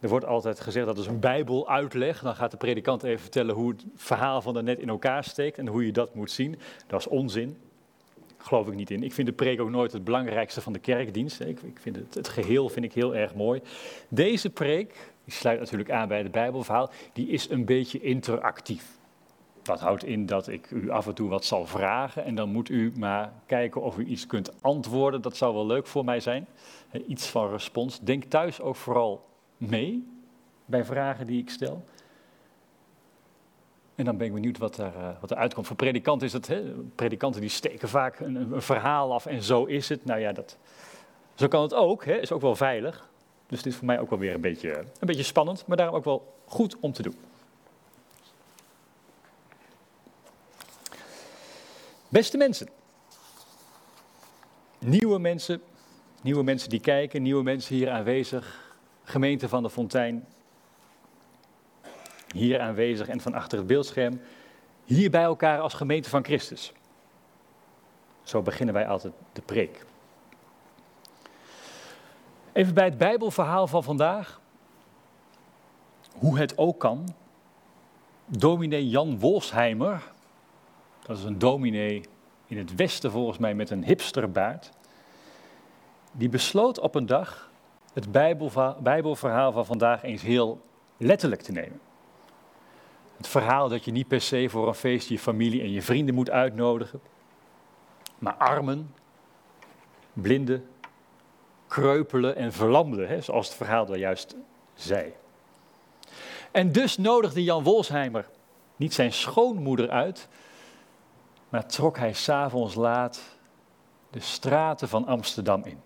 Er wordt altijd gezegd dat is een bijbeluitleg. Dan gaat de predikant even vertellen hoe het verhaal van daarnet in elkaar steekt en hoe je dat moet zien. Dat is onzin. Geloof ik niet in. Ik vind de preek ook nooit het belangrijkste van de kerkdienst. Ik, ik vind het, het geheel vind ik heel erg mooi. Deze preek, die sluit natuurlijk aan bij het Bijbelverhaal, die is een beetje interactief. Dat houdt in dat ik u af en toe wat zal vragen en dan moet u maar kijken of u iets kunt antwoorden. Dat zou wel leuk voor mij zijn. Iets van respons. Denk thuis ook vooral mee bij vragen die ik stel. En dan ben ik benieuwd wat er, eh, wat er uitkomt. Voor predikanten is het, hè, predikanten die steken vaak een, een verhaal af en zo is het. Nou ja, dat, zo kan het ook, hè, is ook wel veilig. Dus dit is voor mij ook wel weer een beetje, een beetje spannend, maar daarom ook wel goed om te doen. Beste mensen, nieuwe mensen, nieuwe mensen die kijken, nieuwe mensen hier aanwezig, gemeente van de Fontein, hier aanwezig en van achter het beeldscherm, hier bij elkaar als gemeente van Christus. Zo beginnen wij altijd de preek. Even bij het Bijbelverhaal van vandaag. Hoe het ook kan. Dominee Jan Wolsheimer, dat is een dominee in het westen volgens mij met een hipsterbaard, die besloot op een dag het Bijbelverhaal van vandaag eens heel letterlijk te nemen. Het verhaal dat je niet per se voor een feest je familie en je vrienden moet uitnodigen, maar armen, blinden, kreupelen en verlamden, hè, zoals het verhaal daar juist zei. En dus nodigde Jan Wolsheimer niet zijn schoonmoeder uit, maar trok hij s'avonds laat de straten van Amsterdam in.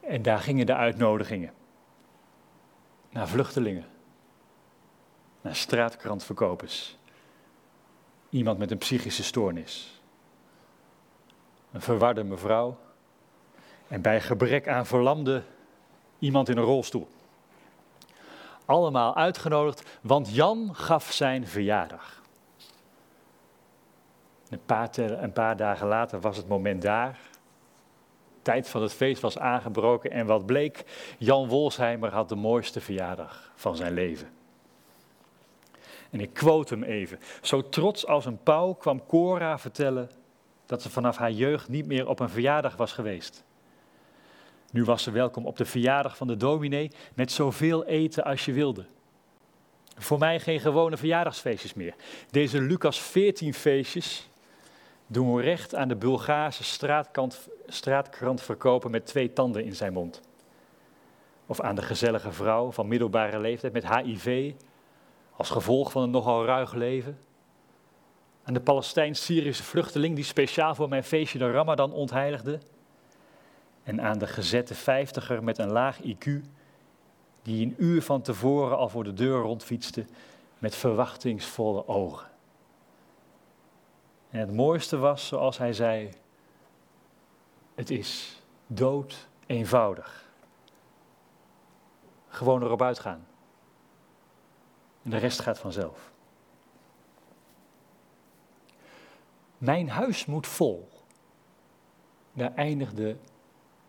En daar gingen de uitnodigingen. Naar vluchtelingen. Naar straatkrantverkopers. Iemand met een psychische stoornis. Een verwarde mevrouw. En bij gebrek aan verlamde iemand in een rolstoel. Allemaal uitgenodigd, want Jan gaf zijn verjaardag. Een paar, een paar dagen later was het moment daar. Tijd van het feest was aangebroken en wat bleek? Jan Wolsheimer had de mooiste verjaardag van zijn leven. En ik quote hem even. Zo trots als een pauw kwam Cora vertellen dat ze vanaf haar jeugd niet meer op een verjaardag was geweest. Nu was ze welkom op de verjaardag van de dominee met zoveel eten als je wilde. Voor mij geen gewone verjaardagsfeestjes meer. Deze Lucas 14 feestjes doen recht aan de Bulgaarse straatkrant verkopen met twee tanden in zijn mond. Of aan de gezellige vrouw van middelbare leeftijd met HIV, als gevolg van een nogal ruig leven. Aan de Palestijns-Syrische vluchteling die speciaal voor mijn feestje de Ramadan ontheiligde. En aan de gezette vijftiger met een laag IQ, die een uur van tevoren al voor de deur rondfietste met verwachtingsvolle ogen. En het mooiste was, zoals hij zei, het is dood eenvoudig. Gewoon erop uitgaan. En de rest gaat vanzelf. Mijn huis moet vol. Daar eindigde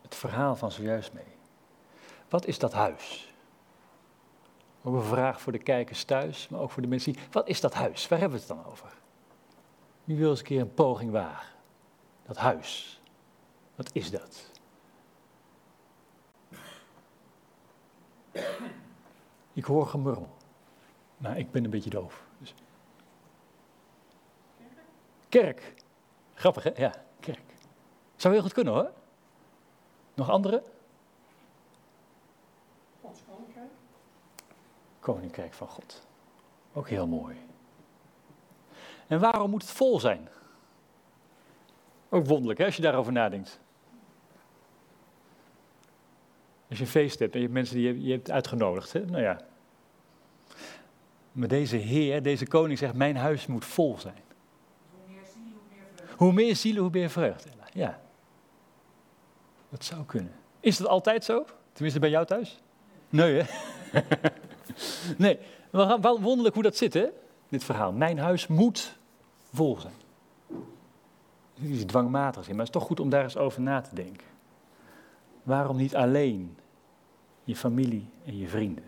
het verhaal van zojuist mee. Wat is dat huis? Ook een vraag voor de kijkers thuis, maar ook voor de mensen. Wat is dat huis? Waar hebben we het dan over? Wie wil eens een keer een poging wagen? Dat huis. Wat is dat? Ik hoor gemurmel. Maar ik ben een beetje doof. Dus. Kerk. Grappig, hè? Ja, kerk. Zou heel goed kunnen, hoor. Nog andere? Gods koninkrijk. Koninkrijk van God. Ook heel mooi. En waarom moet het vol zijn? Ook wonderlijk, hè, als je daarover nadenkt. Als je een feest hebt en je hebt mensen die je, hebt uitgenodigd, hè? nou ja. Maar deze Heer, deze koning zegt: Mijn huis moet vol zijn. Hoe meer zielen, hoe meer vreugde. Hoe meer zielen, hoe meer vreugde. Ja. Dat zou kunnen. Is dat altijd zo? Tenminste bij jou thuis? Nee, hè? <laughs> nee. Wel wonderlijk hoe dat zit, hè? Dit verhaal. Mijn huis moet vol zijn. Is in, maar het is toch goed om daar eens over na te denken. Waarom niet alleen je familie en je vrienden?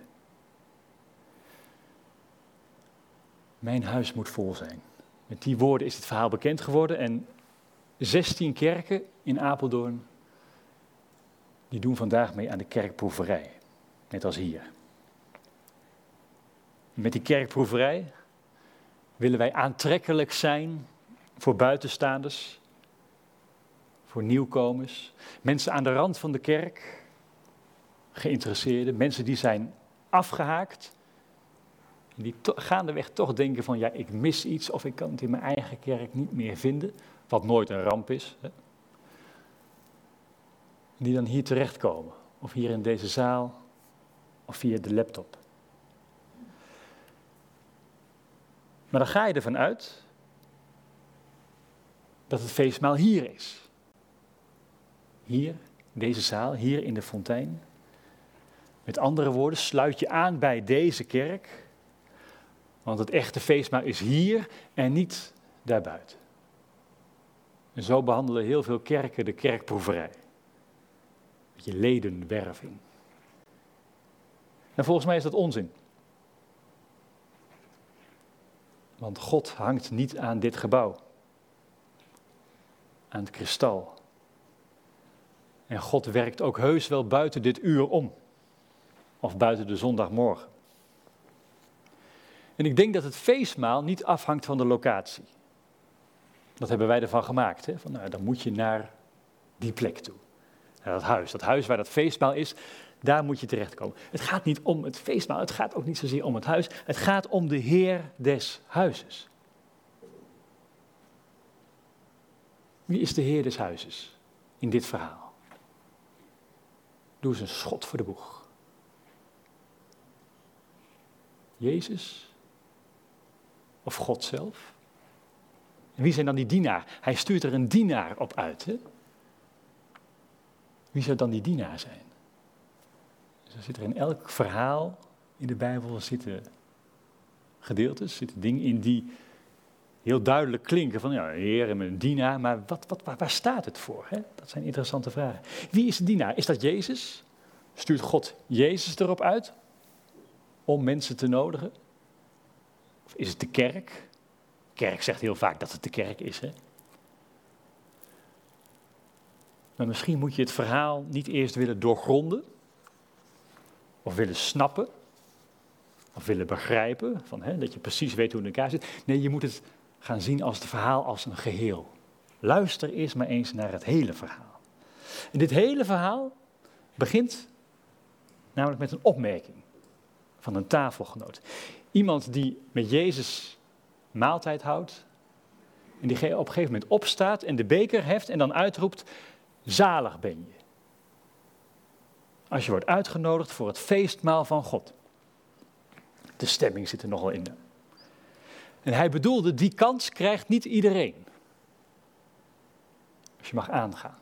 Mijn huis moet vol zijn. Met die woorden is het verhaal bekend geworden en 16 kerken in Apeldoorn, die doen vandaag mee aan de kerkproeverij. Net als hier. Met die kerkproeverij willen wij aantrekkelijk zijn voor buitenstaanders, voor nieuwkomers, mensen aan de rand van de kerk, geïnteresseerden, mensen die zijn afgehaakt en die to- gaandeweg toch denken van ja, ik mis iets of ik kan het in mijn eigen kerk niet meer vinden, wat nooit een ramp is. Hè. Die dan hier terechtkomen, of hier in deze zaal, of via de laptop. Maar dan ga je ervan uit dat het feestmaal hier is. Hier, deze zaal, hier in de fontein. Met andere woorden, sluit je aan bij deze kerk. Want het echte feestmaal is hier en niet daarbuiten. En zo behandelen heel veel kerken de kerkproeverij. Met je ledenwerving. En volgens mij is dat onzin. Want God hangt niet aan dit gebouw. Aan het kristal. En God werkt ook heus wel buiten dit uur om. Of buiten de zondagmorgen. En ik denk dat het feestmaal niet afhangt van de locatie. Dat hebben wij ervan gemaakt. Hè? Van, nou, dan moet je naar die plek toe. Naar dat huis. Dat huis waar dat feestmaal is, daar moet je terechtkomen. Het gaat niet om het feestmaal, het gaat ook niet zozeer om het huis. Het gaat om de Heer des huizes. Wie is de Heer des huizes in dit verhaal? Doe eens een schot voor de boeg. Jezus of God zelf? En wie zijn dan die dienaar? Hij stuurt er een dienaar op uit. Hè? Wie zou dan die dienaar zijn? Er zitten in elk verhaal in de Bijbel zitten gedeeltes, zitten dingen in die heel duidelijk klinken van ja, heer en een dienaar, maar wat, wat, waar, waar staat het voor? Hè? Dat zijn interessante vragen. Wie is de dienaar? Is dat Jezus? Stuurt God Jezus erop uit om mensen te nodigen? Of is het de kerk? De kerk zegt heel vaak dat het de kerk is. Hè? Maar misschien moet je het verhaal niet eerst willen doorgronden, of willen snappen, of willen begrijpen, van, hè, dat je precies weet hoe het in elkaar zit. Nee, je moet het gaan zien als het verhaal als een geheel. Luister eerst maar eens naar het hele verhaal. En dit hele verhaal begint Namelijk met een opmerking van een tafelgenoot. Iemand die met Jezus maaltijd houdt. En die op een gegeven moment opstaat en de beker heft en dan uitroept: Zalig ben je. Als je wordt uitgenodigd voor het feestmaal van God. De stemming zit er nogal in. En hij bedoelde, die kans krijgt niet iedereen. Als je mag aangaan,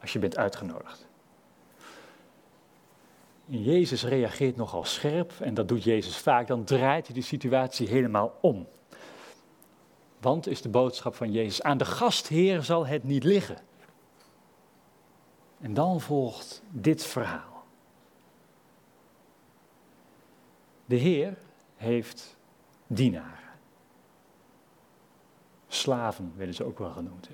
als je bent uitgenodigd. En Jezus reageert nogal scherp en dat doet Jezus vaak, dan draait hij de situatie helemaal om. Want is de boodschap van Jezus, aan de gastheer zal het niet liggen. En dan volgt dit verhaal. De Heer heeft dienaren. Slaven werden ze ook wel genoemd.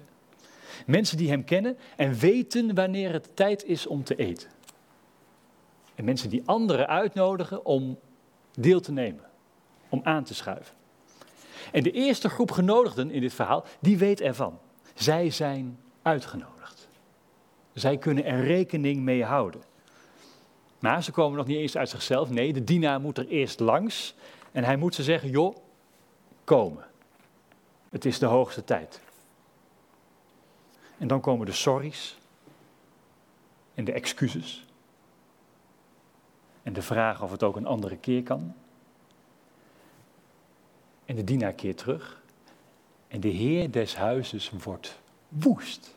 Mensen die hem kennen en weten wanneer het tijd is om te eten. En mensen die anderen uitnodigen om deel te nemen, om aan te schuiven. En de eerste groep genodigden in dit verhaal, die weet ervan. Zij zijn uitgenodigd. Zij kunnen er rekening mee houden. Maar ze komen nog niet eens uit zichzelf. Nee, de dienaar moet er eerst langs. En hij moet ze zeggen, joh, komen. Het is de hoogste tijd. En dan komen de sorry's. En de excuses. En de vraag of het ook een andere keer kan. En de dienaar keert terug. En de heer des huizes wordt woest.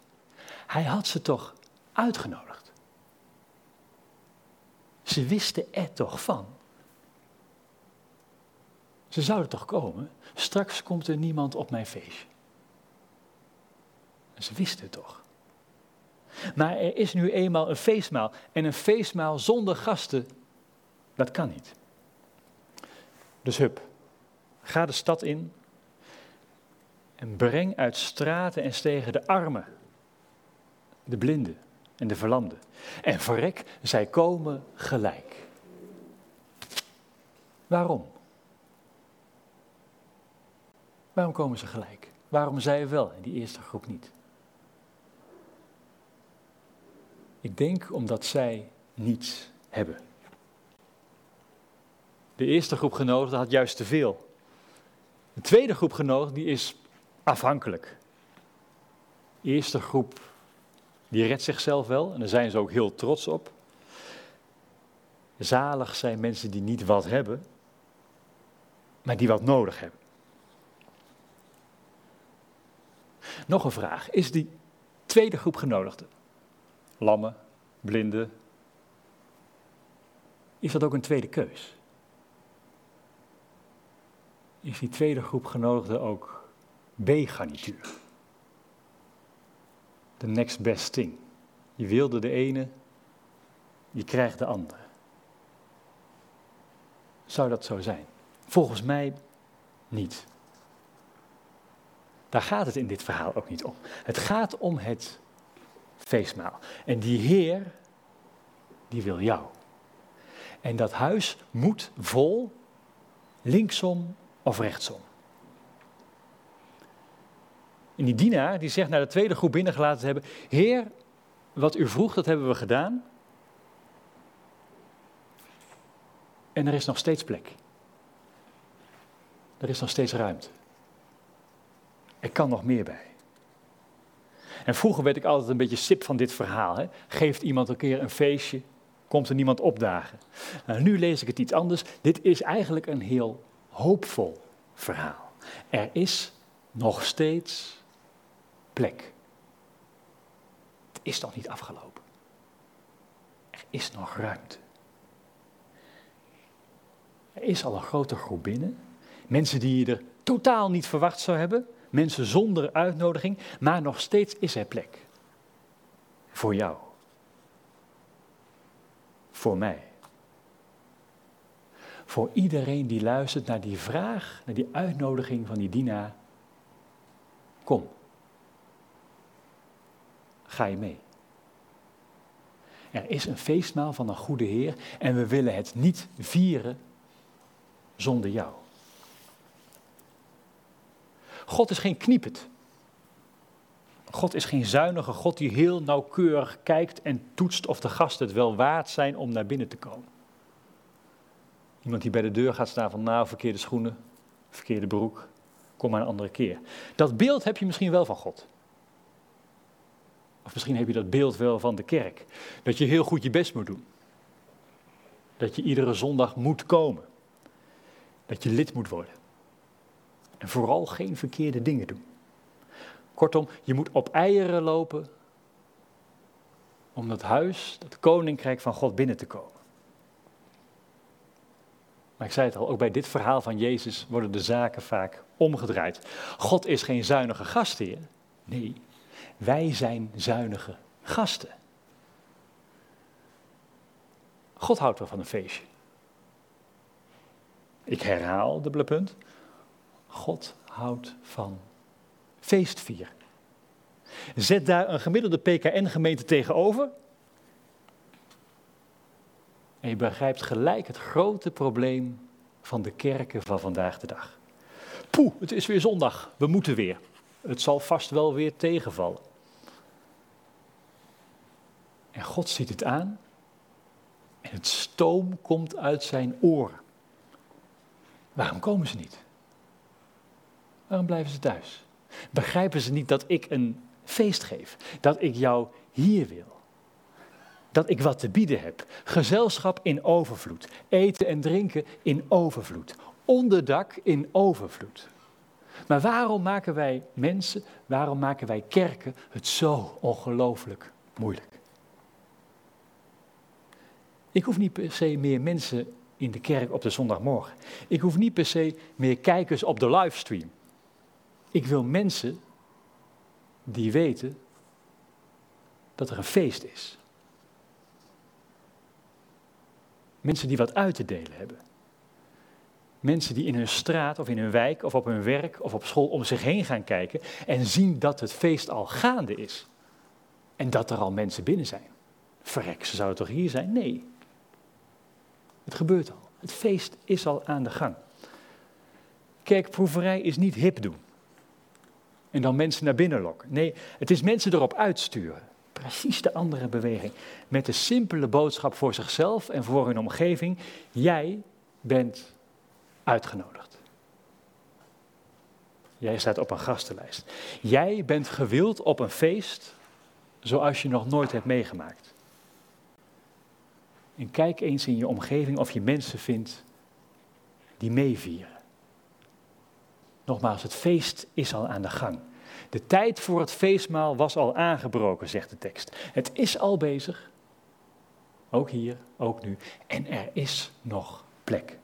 Hij had ze toch uitgenodigd. Ze wisten er toch van. Ze zouden toch komen? Straks komt er niemand op mijn feestje. Ze wisten het toch. Maar er is nu eenmaal een feestmaal. En een feestmaal zonder gasten, dat kan niet. Dus hup, ga de stad in en breng uit straten en stegen de armen, de blinden en de verlamden. En verrek, zij komen gelijk. Waarom? Waarom komen ze gelijk? Waarom zij wel en die eerste groep niet? Ik denk omdat zij niets hebben. De eerste groep genodigden had juist te veel. De tweede groep genodigden die is afhankelijk. De eerste groep die redt zichzelf wel en daar zijn ze ook heel trots op. Zalig zijn mensen die niet wat hebben, maar die wat nodig hebben. Nog een vraag. Is die tweede groep genodigden, lammen, blinden, is dat ook een tweede keus? Is die tweede groep genodigden ook B-garnituur? The next best thing. Je wilde de ene, je krijgt de andere. Zou dat zo zijn? Volgens mij niet. Daar gaat het in dit verhaal ook niet om. Het gaat om het feestmaal. En die Heer, die wil jou. En dat huis moet vol, linksom of rechtsom. En die dienaar die zegt naar de tweede groep binnengelaten te hebben: Heer, wat u vroeg, dat hebben we gedaan. En er is nog steeds plek. Er is nog steeds ruimte. Er kan nog meer bij. En vroeger werd ik altijd een beetje sip van dit verhaal. Hè? Geeft iemand een keer een feestje, komt er niemand opdagen. Nou, nu lees ik het iets anders. Dit is eigenlijk een heel hoopvol verhaal. Er is nog steeds plek. Het is nog niet afgelopen. Er is nog ruimte. Er is al een grote groep binnen. Mensen die je er totaal niet verwacht zou hebben. Mensen zonder uitnodiging, maar nog steeds is er plek. Voor jou. Voor mij. Voor iedereen die luistert naar die vraag, naar die uitnodiging van die dienaar. Kom. Ga je mee? Er is een feestmaal van een goede Heer en we willen het niet vieren zonder jou. God is geen kniepet. God is geen zuinige God die heel nauwkeurig kijkt en toetst of de gasten het wel waard zijn om naar binnen te komen. Iemand die bij de deur gaat staan van nou, verkeerde schoenen, verkeerde broek, kom maar een andere keer. Dat beeld heb je misschien wel van God. Of misschien heb je dat beeld wel van de kerk. Dat je heel goed je best moet doen. Dat je iedere zondag moet komen. Dat je lid moet worden. En vooral geen verkeerde dingen doen. Kortom, je moet op eieren lopen om dat huis, dat koninkrijk van God binnen te komen. Maar ik zei het al, ook bij dit verhaal van Jezus worden de zaken vaak omgedraaid. God is geen zuinige gastheer. Nee, wij zijn zuinige gasten. God houdt wel van een feestje. Ik herhaal, dubbele punt. God houdt van feestvieren. Zet daar een gemiddelde PKN-gemeente tegenover. En je begrijpt gelijk het grote probleem van de kerken van vandaag de dag. Poeh, het is weer zondag, we moeten weer. Het zal vast wel weer tegenvallen. En God ziet het aan en het stoom komt uit zijn oren. Waarom komen ze niet? Waarom blijven ze thuis? Begrijpen ze niet dat ik een feest geef? Dat ik jou hier wil? Dat ik wat te bieden heb? Gezelschap in overvloed. Eten en drinken in overvloed. Onderdak in overvloed. Maar waarom maken wij mensen, waarom maken wij kerken het zo ongelooflijk moeilijk? Ik hoef niet per se meer mensen in de kerk op de zondagmorgen. Ik hoef niet per se meer kijkers op de livestream. Ik wil mensen die weten dat er een feest is. Mensen die wat uit te delen hebben. Mensen die in hun straat of in hun wijk of op hun werk of op school om zich heen gaan kijken en zien dat het feest al gaande is. En dat er al mensen binnen zijn. Verrek, ze zouden toch hier zijn? Nee. Het gebeurt al. Het feest is al aan de gang. Kerkproeverij is niet hip doen. En dan mensen naar binnen lokken. Nee, het is mensen erop uitsturen. Precies de andere beweging. Met de simpele boodschap voor zichzelf en voor hun omgeving. Jij bent uitgenodigd. Jij staat op een gastenlijst. Jij bent gewild op een feest zoals je nog nooit hebt meegemaakt. En kijk eens in je omgeving of je mensen vindt die meevieren. Nogmaals, het feest is al aan de gang. De tijd voor het feestmaal was al aangebroken, zegt de tekst. Het is al bezig. Ook hier, ook nu. En er is nog plek.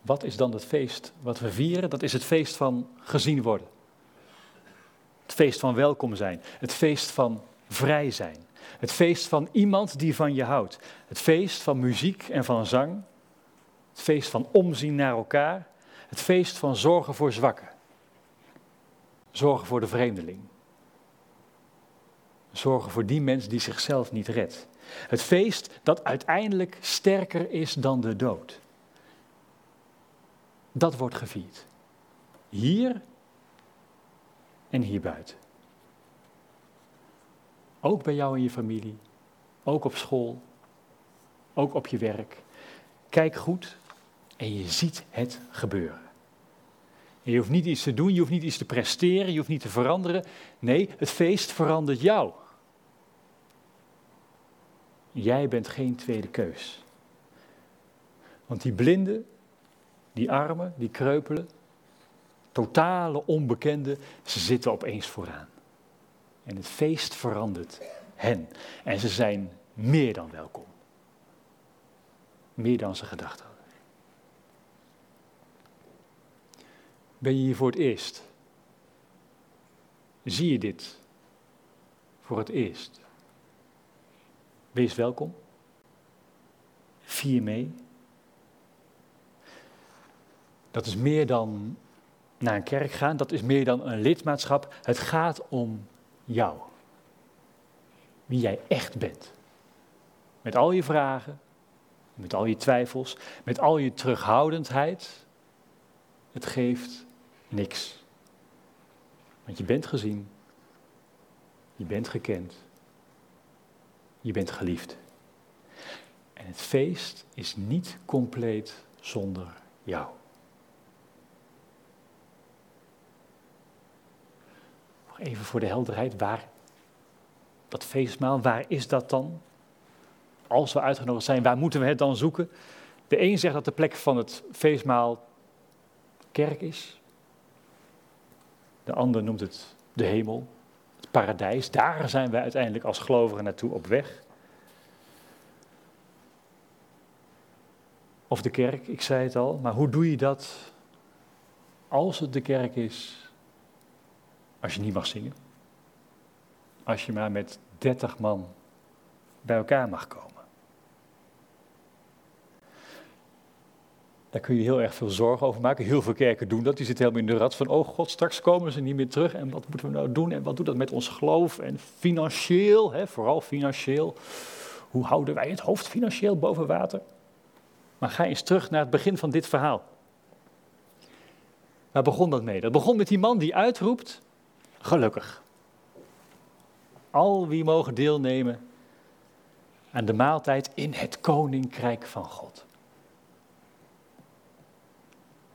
Wat is dan het feest wat we vieren? Dat is het feest van gezien worden. Het feest van welkom zijn. Het feest van vrij zijn. Het feest van iemand die van je houdt. Het feest van muziek en van zang. Het feest van omzien naar elkaar. Het feest van zorgen voor zwakken. Zorgen voor de vreemdeling. Zorgen voor die mens die zichzelf niet redt. Het feest dat uiteindelijk sterker is dan de dood. Dat wordt gevierd. Hier en hier buiten. Ook bij jou en je familie. Ook op school. Ook op je werk. Kijk goed en je ziet het gebeuren. En je hoeft niet iets te doen, je hoeft niet iets te presteren, je hoeft niet te veranderen. Nee, het feest verandert jou. Jij bent geen tweede keus. Want die blinden, die armen, die kreupelen, totale onbekenden, ze zitten opeens vooraan. En het feest verandert hen. En ze zijn meer dan welkom. Meer dan ze gedacht hadden. Ben je hier voor het eerst? Zie je dit voor het eerst? Wees welkom. Vier mee. Dat is meer dan naar een kerk gaan, dat is meer dan een lidmaatschap. Het gaat om jou. Wie jij echt bent. Met al je vragen, met al je twijfels, met al je terughoudendheid. Het geeft niks. Want je bent gezien, je bent gekend, je bent geliefd. En het feest is niet compleet zonder jou. Even voor de helderheid, waar dat feestmaal, waar is dat dan? Als we uitgenodigd zijn, waar moeten we het dan zoeken? De een zegt dat de plek van het feestmaal kerk is. De ander noemt het de hemel, het paradijs. Daar zijn wij uiteindelijk als gelovigen naartoe op weg. Of de kerk, ik zei het al, maar hoe doe je dat als het de kerk is, als je niet mag zingen? Als je maar met dertig man bij elkaar mag komen. Daar kun je heel erg veel zorgen over maken. Heel veel kerken doen dat. Die zitten helemaal in de rat van, oh god, straks komen ze niet meer terug. En wat moeten we nou doen? En wat doet dat met ons geloof? En financieel, hè, vooral financieel. Hoe houden wij het hoofd financieel boven water? Maar ga eens terug naar het begin van dit verhaal. Waar begon dat mee? Dat begon met die man die uitroept, gelukkig. Al wie mogen deelnemen aan de maaltijd in het koninkrijk van God.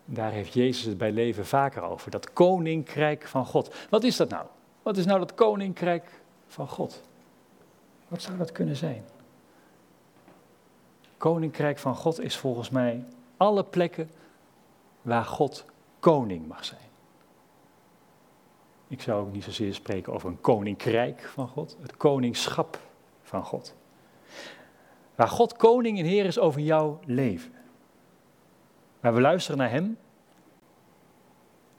Daar heeft Jezus het bij leven vaker over, dat koninkrijk van God. Wat is dat nou? Wat is nou dat koninkrijk van God? Wat zou dat kunnen zijn? Koninkrijk van God is volgens mij alle plekken waar God koning mag zijn. Ik zou ook niet zozeer spreken over een koninkrijk van God, het koningschap van God. Waar God koning en heer is over jouw leven. Waar we luisteren naar Hem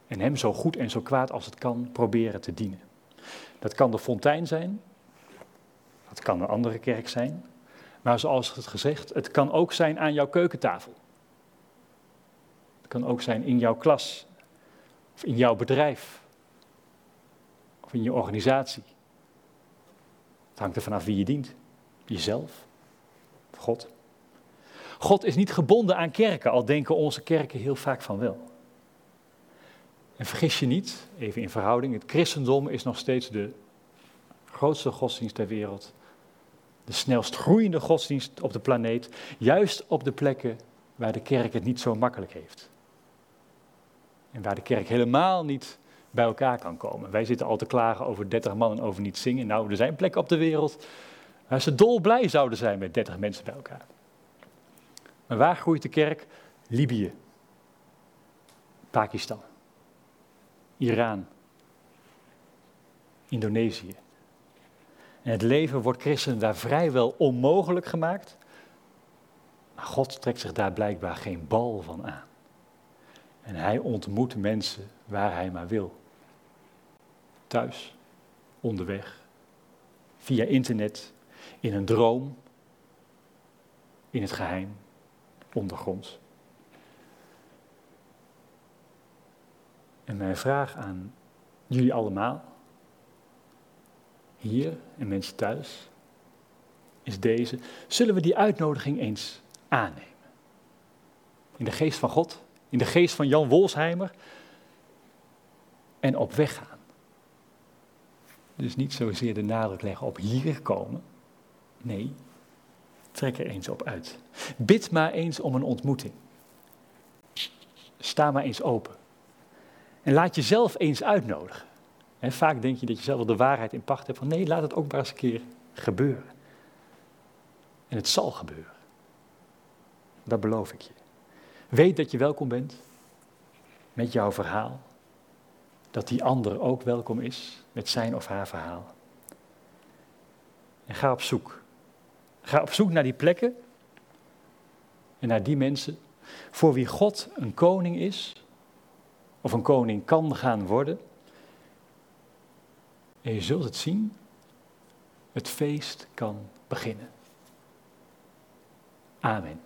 en Hem zo goed en zo kwaad als het kan proberen te dienen. Dat kan de fontein zijn, dat kan een andere kerk zijn, maar zoals het gezegd, het kan ook zijn aan jouw keukentafel. Het kan ook zijn in jouw klas, of in jouw bedrijf, in je organisatie. Het hangt er vanaf wie je dient. Jezelf, God. God is niet gebonden aan kerken, al denken onze kerken heel vaak van wel. En vergis je niet, even in verhouding, het christendom is nog steeds de grootste godsdienst ter wereld de snelst groeiende godsdienst op de planeet, juist op de plekken waar de kerk het niet zo makkelijk heeft. En waar de kerk helemaal niet bij elkaar kan komen. Wij zitten al te klagen over 30 man en over niet zingen. Nou, er zijn plekken op de wereld waar ze dolblij zouden zijn met 30 mensen bij elkaar. Maar waar groeit de kerk? Libië, Pakistan, Iran, Indonesië, en het leven wordt christenen daar vrijwel onmogelijk gemaakt. Maar God trekt zich daar blijkbaar geen bal van aan. En hij ontmoet mensen waar hij maar wil. Thuis, onderweg, via internet, in een droom, in het geheim, ondergronds. En mijn vraag aan jullie allemaal hier en mensen thuis, is deze. Zullen we die uitnodiging eens aannemen? In de geest van God, in de geest van Jan Wolsheimer en op weg gaan. Dus niet zozeer de nadruk leggen op hier komen. Nee, trek er eens op uit. Bid maar eens om een ontmoeting. Sta maar eens open. En laat jezelf eens uitnodigen. En vaak denk je dat je zelf de waarheid in pacht hebt. Van nee, laat het ook maar eens een keer gebeuren. En het zal gebeuren. Dat beloof ik je. Weet dat je welkom bent met jouw verhaal. Dat die ander ook welkom is met zijn of haar verhaal. En ga op zoek. Ga op zoek naar die plekken en naar die mensen voor wie God een koning is, of een koning kan gaan worden en je zult het zien, het feest kan beginnen. Amen.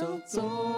Zal toch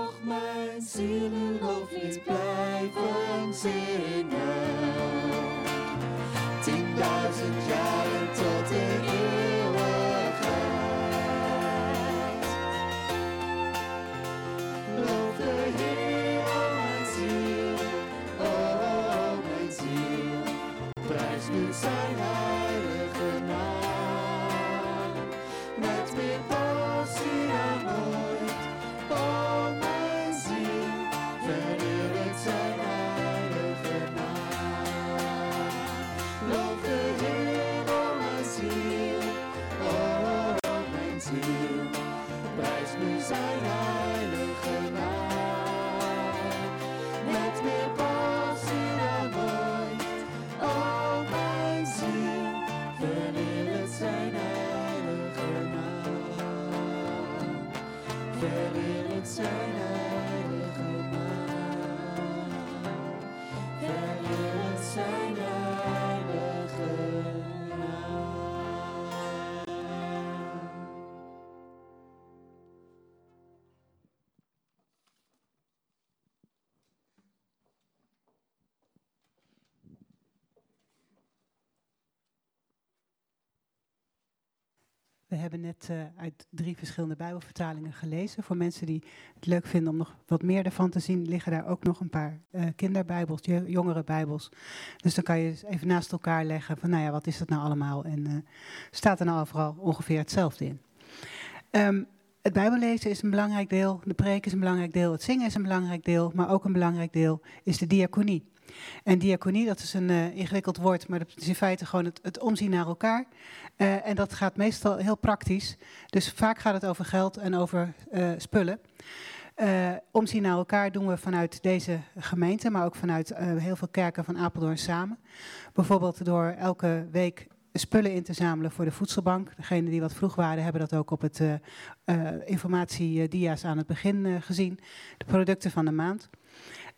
We hebben net eh, uit drie verschillende Bijbelvertalingen gelezen. Voor mensen die het leuk vinden om nog wat meer ervan te zien, liggen daar ook nog een paar eh, kinderbijbels, jo- jongere bijbels. Dus dan kan je even naast elkaar leggen van, nou ja, wat is dat nou allemaal? En eh, staat er nou overal ongeveer hetzelfde in. Ehm, het Bijbellezen is een belangrijk deel, de preek is een belangrijk deel, het zingen is een belangrijk deel, maar ook een belangrijk deel is de diaconie. En diaconie, dat is een eh, ingewikkeld woord, maar dat is in feite gewoon het, omzien naar elkaar. Eh, en dat gaat meestal heel praktisch. Dus vaak gaat het over geld en over eh, spullen. Omzien naar elkaar doen we vanuit deze gemeente, maar ook vanuit heel veel kerken van Apeldoorn samen. Bijvoorbeeld door elke week spullen in te zamelen voor de voedselbank. Degenen die wat vroeg waren, hebben dat ook op het informatiedia's aan het begin gezien. De producten van de maand.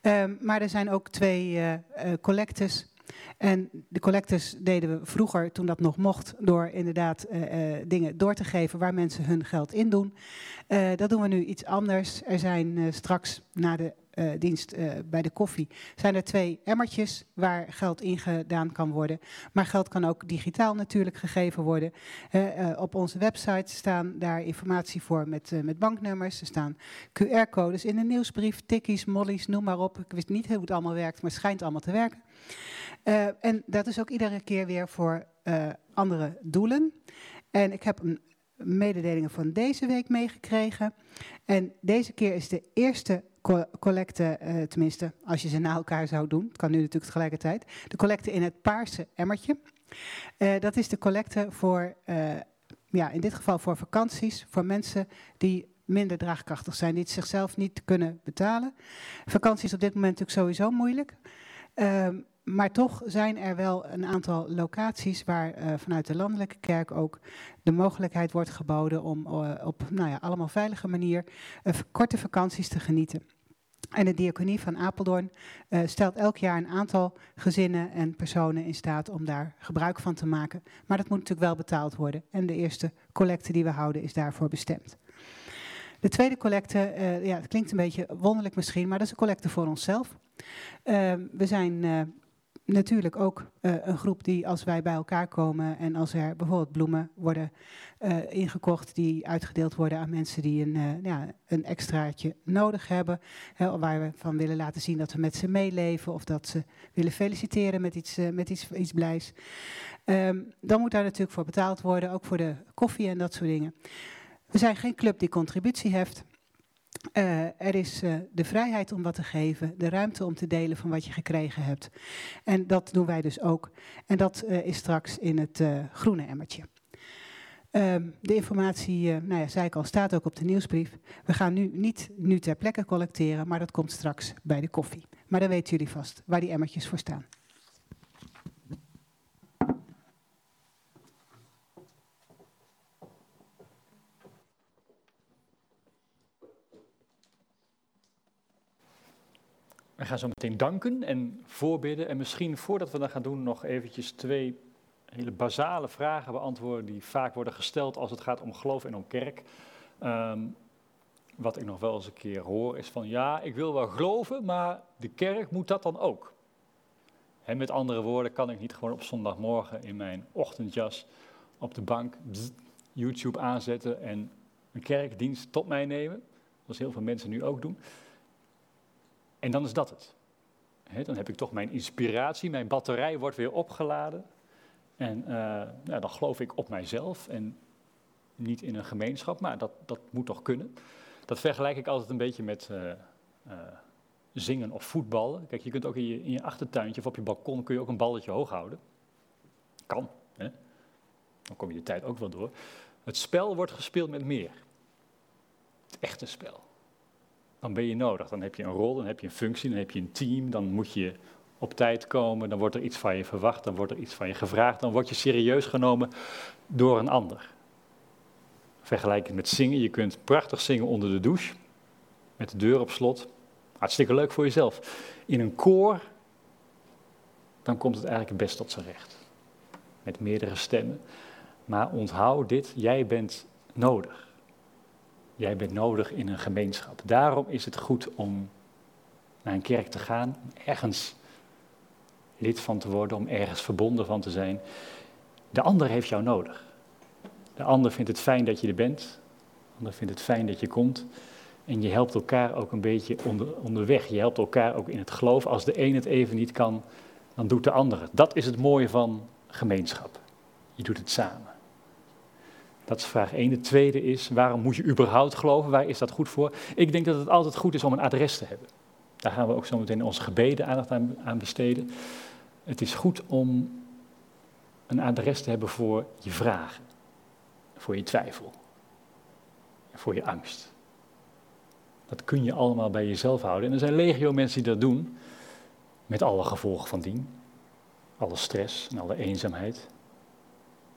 Ehm, maar er zijn ook twee eh, eh, collectes. En de collectes deden we vroeger, toen dat nog mocht, door inderdaad eh, dingen door te geven waar mensen hun geld in doen. Dat doen we nu iets anders. Er zijn straks na de dienst eh, bij de koffie zijn er twee emmertjes waar geld in gedaan kan worden. Maar geld kan ook digitaal natuurlijk gegeven worden. Eh, eh, op onze website staan daar informatie voor met, met banknummers. Er staan QR-codes in de nieuwsbrief, tikkies, mollies, noem maar op. Ik wist niet hoe het allemaal werkt, maar het schijnt allemaal te werken. En dat is ook iedere keer weer voor andere doelen. En ik heb een mededelingen van deze week meegekregen. En deze keer is de eerste collecte, eh, tenminste als je ze na elkaar zou doen, het kan nu natuurlijk tegelijkertijd, de collecte in het paarse emmertje. Eh, dat is de collecte voor, eh, ja, in dit geval voor vakanties, voor mensen die minder draagkrachtig zijn, die het zichzelf niet kunnen betalen. Vakantie is op dit moment natuurlijk sowieso moeilijk. Ehm, maar toch zijn er wel een aantal locaties waar vanuit de landelijke kerk ook de mogelijkheid wordt geboden om op nou ja, allemaal veilige manier korte vakanties te genieten. En de diaconie van Apeldoorn eh, stelt elk jaar een aantal gezinnen en personen in staat om daar gebruik van te maken. Maar dat moet natuurlijk wel betaald worden. En de eerste collecte die we houden is daarvoor bestemd. De tweede collecte, eh, ja, het klinkt een beetje wonderlijk misschien, maar dat is een collecte voor onszelf. Ehm, we zijn eh, natuurlijk ook eh, een groep die als wij bij elkaar komen en als er bijvoorbeeld bloemen worden eh, ingekocht die uitgedeeld worden aan mensen die een, eh, ja, een extraatje nodig hebben, hè, waar we van willen laten zien dat we met ze meeleven of dat ze willen feliciteren met iets, met iets, iets blijs. Ehm, dan moet daar natuurlijk voor betaald worden, ook voor de koffie en dat soort dingen. We zijn geen club die contributie heft. Eh, er is eh, de vrijheid om wat te geven, de ruimte om te delen van wat je gekregen hebt. En dat doen wij dus ook. En dat eh, is straks in het groene emmertje. Ehm, de informatie, nou ja, zei staat ook op de nieuwsbrief. We gaan nu niet nu ter plekke collecteren, maar dat komt straks bij de koffie. Maar dan weten jullie vast waar die emmertjes voor staan. We gaan zo meteen danken en voorbidden. En misschien voordat we dat gaan doen, nog eventjes twee hele basale vragen beantwoorden die vaak worden gesteld als het gaat om geloof en om kerk. Ehm, wat ik nog wel eens een keer hoor is van ja, ik wil wel geloven, maar de kerk moet dat dan ook. Hè, met andere woorden, kan ik niet gewoon op zondagmorgen in mijn ochtendjas op de bank YouTube aanzetten en een kerkdienst tot mij nemen, zoals heel veel mensen nu ook doen. En dan is dat het. Dan heb ik toch mijn inspiratie, mijn batterij wordt weer opgeladen. En eh, dan geloof ik op mijzelf en niet in een gemeenschap, maar dat, dat moet toch kunnen. Dat vergelijk ik altijd een beetje met eh, eh, zingen of voetballen. Kijk, je kunt ook in je, in je achtertuintje of op je balkon kun je ook een balletje hoog houden. Kan, hè? dan kom je de tijd ook wel door. Het spel wordt gespeeld met meer. Het echte spel. Dan ben je nodig. Dan heb je een rol, dan heb je een functie, dan heb je een team, dan moet je op tijd komen, dan wordt er iets van je verwacht, dan wordt er iets van je gevraagd, dan word je serieus genomen door een ander. Vergelijkend met zingen, je kunt prachtig zingen onder de douche, met de deur op slot. Hartstikke leuk voor jezelf. In een koor, dan komt het eigenlijk best tot zijn recht. Met meerdere stemmen. Maar onthoud dit, jij bent nodig. Jij bent nodig in een gemeenschap. Daarom is het goed om naar een kerk te gaan, ergens lid van te worden, om ergens verbonden van te zijn. De ander heeft jou nodig. De ander vindt het fijn dat je er bent. De ander vindt het fijn dat je komt. En je helpt elkaar ook een beetje onder, onderweg. Je helpt elkaar ook in het geloof. Als de een het even niet kan, dan doet de ander. Dat is het mooie van gemeenschap. Je doet het samen. Dat is vraag 1. De tweede is, waarom moet je überhaupt geloven? Waar is dat goed voor? Ik denk dat het altijd goed is om een adres te hebben. Daar gaan we ook zo meteen in onze gebeden aandacht aan, besteden. Het is goed om een adres te hebben voor je vragen, voor je twijfel, voor je angst. Dat kun je allemaal bij jezelf houden. En er zijn legio mensen die dat doen, met alle gevolgen van dien. Alle stress en alle eenzaamheid,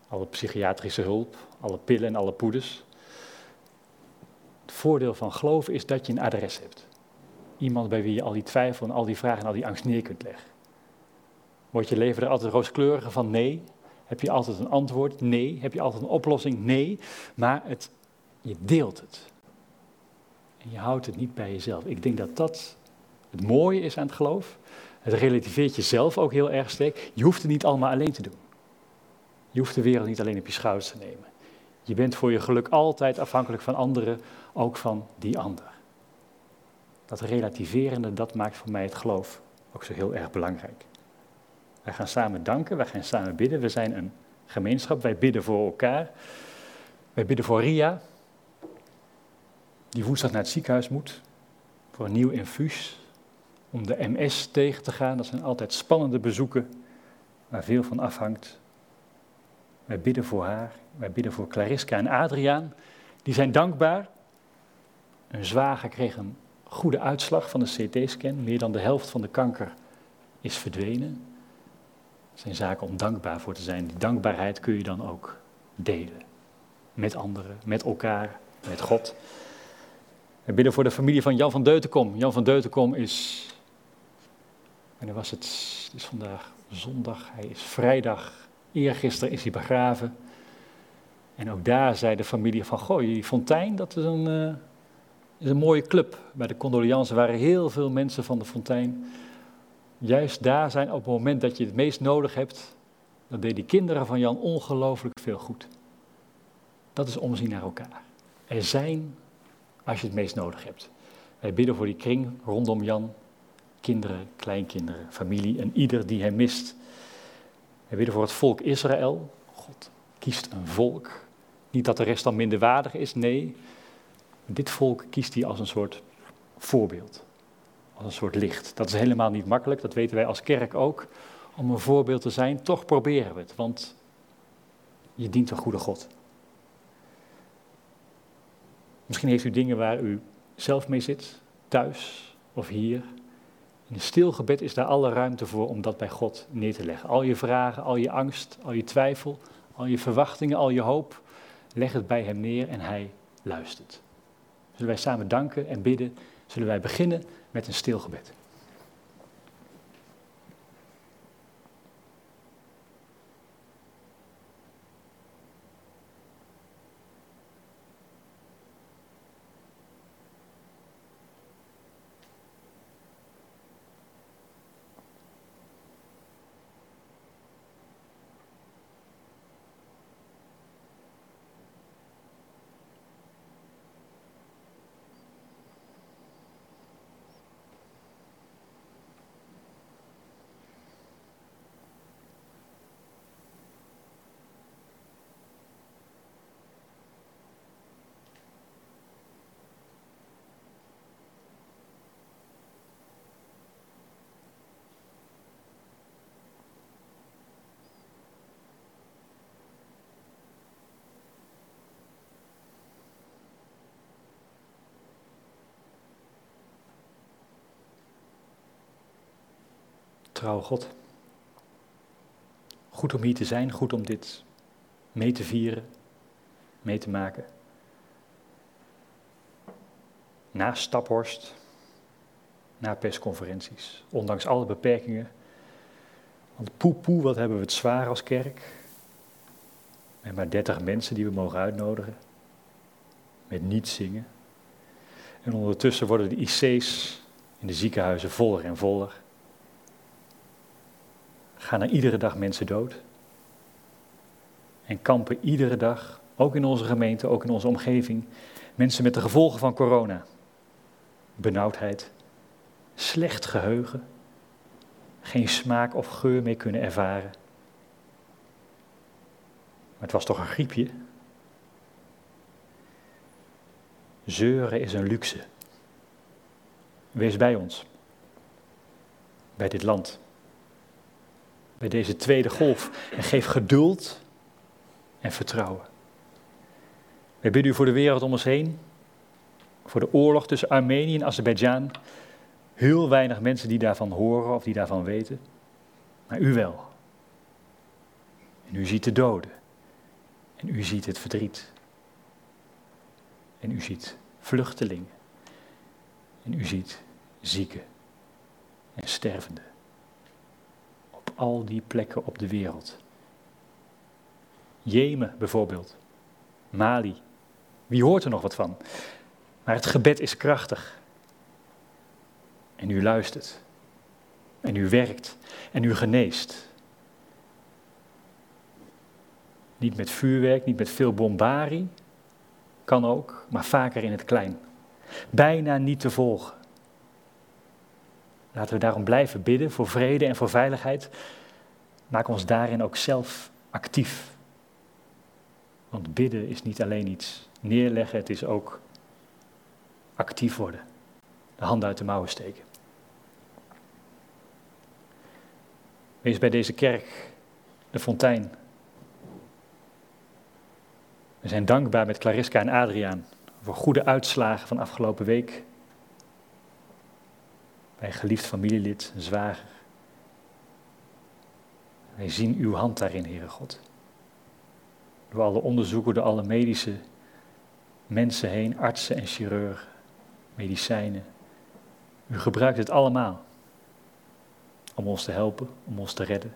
alle psychiatrische hulp, alle pillen en alle poeders. Het voordeel van geloven is dat je een adres hebt. Iemand bij wie je al die twijfel en al die vragen en al die angst neer kunt leggen. Wordt je leven er altijd rooskleuriger van? Nee. Heb je altijd een antwoord? Nee. Heb je altijd een oplossing? Nee. Maar het, je deelt het. En je houdt het niet bij jezelf. Ik denk dat dat Het mooie is aan het geloof, het relativeert jezelf ook heel erg sterk. Je hoeft het niet allemaal alleen te doen. Je hoeft de wereld niet alleen op je schouders te nemen. Je bent voor je geluk altijd afhankelijk van anderen, ook van die ander. Dat relativerende, dat maakt voor mij het geloof ook zo heel erg belangrijk. Wij gaan samen danken, wij gaan samen bidden. We zijn een gemeenschap, wij bidden voor elkaar. Wij bidden voor Ria, die woensdag naar het ziekenhuis moet, voor een nieuw infuus, om de MS tegen te gaan. Dat zijn altijd spannende bezoeken, waar veel van afhangt. Wij bidden voor haar, wij bidden voor Clariska en Adriaan. Die zijn dankbaar. Een zwager kreeg een goede uitslag van de CT-scan. Meer dan de helft van de kanker is verdwenen. Het zijn zaken om dankbaar voor te zijn. Die dankbaarheid kun je dan ook delen. Met anderen, met elkaar, met God. We bidden voor de familie van Jan van Deutenkom. Jan van Deutenkom is. En was het? Het is vandaag zondag. Hij is vrijdag Eergisteren is hij begraven. En ook daar zei de familie van, goh, die fontein, dat is een, uh, is een mooie club. Bij de condoleances waren heel veel mensen van de fontein. Juist daar zijn op het moment dat je het meest nodig hebt, dan deed die kinderen van Jan ongelooflijk veel goed. Dat is omzien naar elkaar. Er zijn als je het meest nodig hebt. Wij bidden voor die kring rondom Jan, kinderen, kleinkinderen, familie en ieder die hem mist. We bidden voor het volk Israël. God kiest een volk. Niet dat de rest dan minderwaardig is, nee. Dit volk kiest hij als een soort voorbeeld. Als een soort licht. Dat is helemaal niet makkelijk, dat weten wij als kerk ook. Om een voorbeeld te zijn, toch proberen we het. Want je dient een goede God. Misschien heeft u dingen waar u zelf mee zit, thuis of hier. Een stil gebed is daar alle ruimte voor om dat bij God neer te leggen. Al je vragen, al je angst, al je twijfel, al je verwachtingen, al je hoop, leg het bij Hem neer en Hij luistert. Zullen wij samen danken en bidden? Zullen wij beginnen met een stil gebed? Trouw God. Goed om hier te zijn, goed om dit mee te vieren, mee te maken. Na Staphorst, na persconferenties, ondanks alle beperkingen. Want poe poe, wat hebben we het zwaar als kerk. Met maar dertig mensen die we mogen uitnodigen. Met niet zingen. En ondertussen worden de IC's in de ziekenhuizen voller en voller gaan er iedere dag mensen dood. En kampen iedere dag, ook in onze gemeente, ook in onze omgeving, mensen met de gevolgen van corona. Benauwdheid, slecht geheugen, geen smaak of geur meer kunnen ervaren. Maar het was toch een griepje? Zeuren is een luxe. Wees bij ons, bij dit land bij deze tweede golf. En geef geduld en vertrouwen. Wij bidden u voor de wereld om ons heen. Voor de oorlog tussen Armenië en Azerbeidzjan. Heel weinig mensen die daarvan horen of die daarvan weten. Maar u wel. En u ziet de doden. En u ziet het verdriet. En u ziet vluchtelingen. En u ziet zieken en stervenden al die plekken op de wereld. Jemen bijvoorbeeld, Mali. Wie hoort er nog wat van? Maar het gebed is krachtig. En u luistert. En u werkt. En u geneest. Niet met vuurwerk, niet met veel bombarie. Kan ook, maar vaker in het klein. Bijna niet te volgen. Laten we daarom blijven bidden voor vrede en voor veiligheid. Maak ons daarin ook zelf actief. Want bidden is niet alleen iets neerleggen, het is ook actief worden. De handen uit de mouwen steken. Wees bij deze kerk, de fontein. We zijn dankbaar met Clariska en Adriaan voor goede uitslagen van afgelopen week. Bij een geliefd familielid, een zwager. Wij zien uw hand daarin, Heere God. Door alle onderzoeken, door alle medische mensen heen, artsen en chirurgen, medicijnen. U gebruikt het allemaal om ons te helpen, om ons te redden.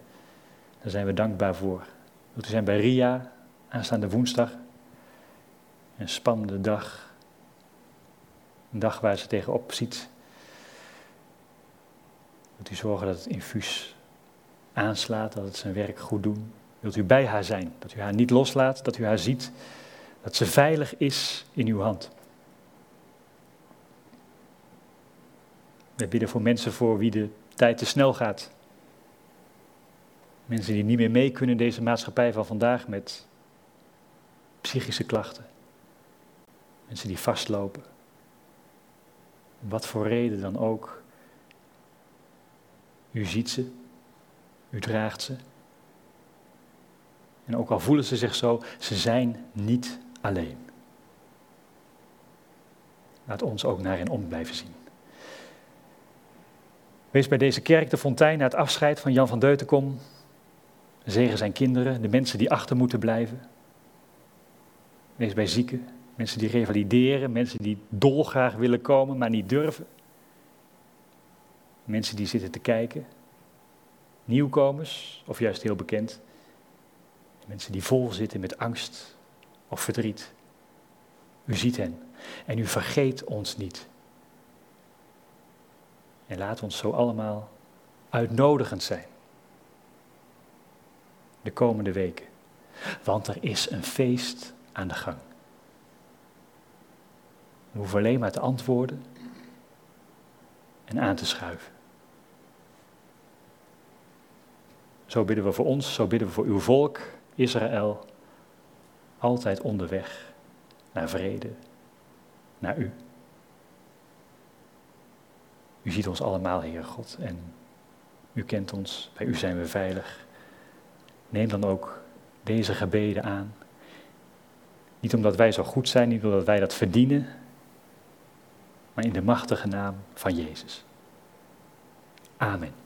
Daar zijn we dankbaar voor. We zijn bij Ria aanstaande woensdag. Een spannende dag. Een dag waar ze tegenop ziet. Wilt u zorgen dat het infuus aanslaat, dat het zijn werk goed doet? Wilt u bij haar zijn, dat u haar niet loslaat, dat u haar ziet, dat ze veilig is in uw hand? We bidden voor mensen voor wie de tijd te snel gaat. Mensen die niet meer mee kunnen in deze maatschappij van vandaag met psychische klachten. Mensen die vastlopen. Wat voor reden dan ook. U ziet ze, u draagt ze. En ook al voelen ze zich zo, ze zijn niet alleen. Laat ons ook naar hen om blijven zien. Wees bij deze kerk de fontein na het afscheid van Jan van Deutenkom. Zegen zijn kinderen, de mensen die achter moeten blijven. Wees bij zieken, mensen die revalideren, mensen die dolgraag willen komen, maar niet durven. Mensen die zitten te kijken. Nieuwkomers, of juist heel bekend. Mensen die vol zitten met angst of verdriet. U ziet hen en u vergeet ons niet. En laat ons zo allemaal uitnodigend zijn. De komende weken. Want er is een feest aan de gang. We hoeven alleen maar te antwoorden en aan te schuiven. Zo bidden we voor ons, zo bidden we voor uw volk, Israël, altijd onderweg naar vrede, naar u. U ziet ons allemaal, Heer God, en u kent ons, bij u zijn we veilig. Neem dan ook deze gebeden aan. Niet omdat wij zo goed zijn, niet omdat wij dat verdienen, maar in de machtige naam van Jezus. Amen.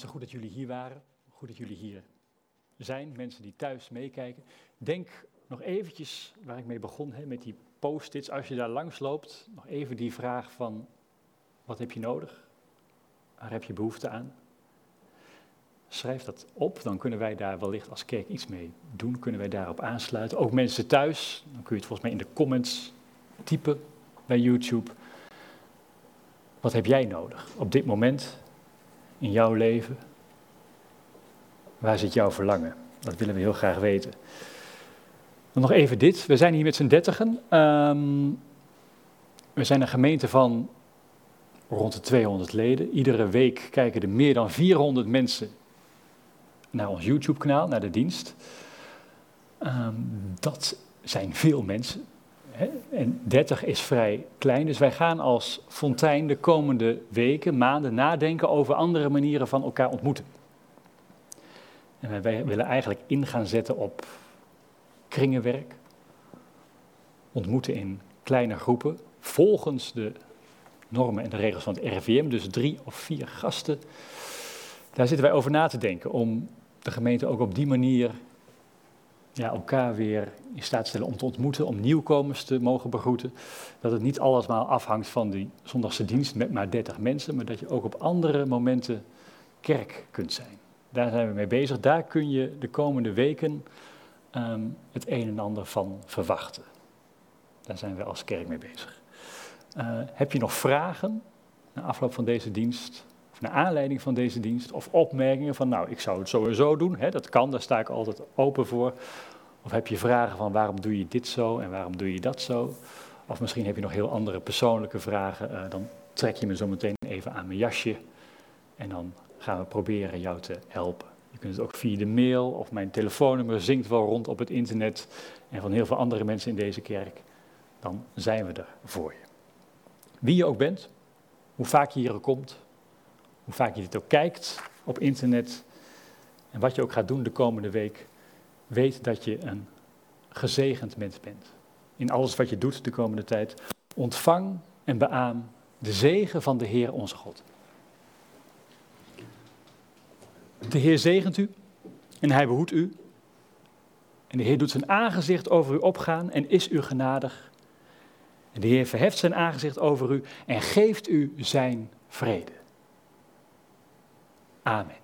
Mensen, goed dat jullie hier waren. Goed dat jullie hier zijn. Mensen die thuis meekijken. Denk nog eventjes waar ik mee begon, hè, met die post-its. Als je daar langs loopt, nog even die vraag van, wat heb je nodig? Waar heb je behoefte aan? Schrijf dat op, dan kunnen wij daar wellicht als kerk iets mee doen. Kunnen wij daarop aansluiten. Ook mensen thuis, dan kun je het volgens mij in de comments typen bij YouTube. Wat heb jij nodig op dit moment in jouw leven? Waar zit jouw verlangen? Dat willen we heel graag weten. Dan nog even dit. We zijn hier met z'n dertigen. Ehm, we zijn een gemeente van rond de 200 leden. Iedere week kijken er meer dan 400 mensen naar ons YouTube-kanaal, naar de dienst. Ehm, dat zijn veel mensen. En 30 is vrij klein. Dus wij gaan als Fontijn de komende weken, maanden nadenken over andere manieren van elkaar ontmoeten. En wij willen eigenlijk in gaan zetten op kringenwerk. Ontmoeten in kleine groepen, volgens de normen en de regels van het RIVM, dus drie of vier gasten. Daar zitten wij over na te denken om de gemeente ook op die manier ja, elkaar weer in staat te stellen om te ontmoeten, om nieuwkomers te mogen begroeten. Dat het niet allesmaal afhangt van die zondagse dienst met maar 30 mensen, maar dat je ook op andere momenten kerk kunt zijn. Daar zijn we mee bezig. Daar kun je de komende weken ehm, het een en ander van verwachten. Daar zijn we als kerk mee bezig. Uh, heb je nog vragen na afloop van deze dienst? Naar aanleiding van deze dienst? Of opmerkingen van, nou, ik zou het sowieso doen. Hè, dat kan, daar sta ik altijd open voor. Of heb je vragen van, waarom doe je dit zo en waarom doe je dat zo? Of misschien heb je nog heel andere persoonlijke vragen. Uh, dan trek je me zo meteen even aan mijn jasje. En dan gaan we proberen jou te helpen. Je kunt het ook via de mail of mijn telefoonnummer zingt wel rond op het internet en van heel veel andere mensen in deze kerk. Dan zijn we er voor je. Wie je ook bent, hoe vaak je hier komt, hoe vaak je dit ook kijkt op internet en wat je ook gaat doen de komende week, weet dat je een gezegend mens bent. In alles wat je doet de komende tijd, ontvang en beaam de zegen van de Heer onze God. De Heer zegent u en hij behoedt u. En de Heer doet zijn aangezicht over u opgaan en is u genadig. En de Heer verheft zijn aangezicht over u en geeft u zijn vrede. Amen.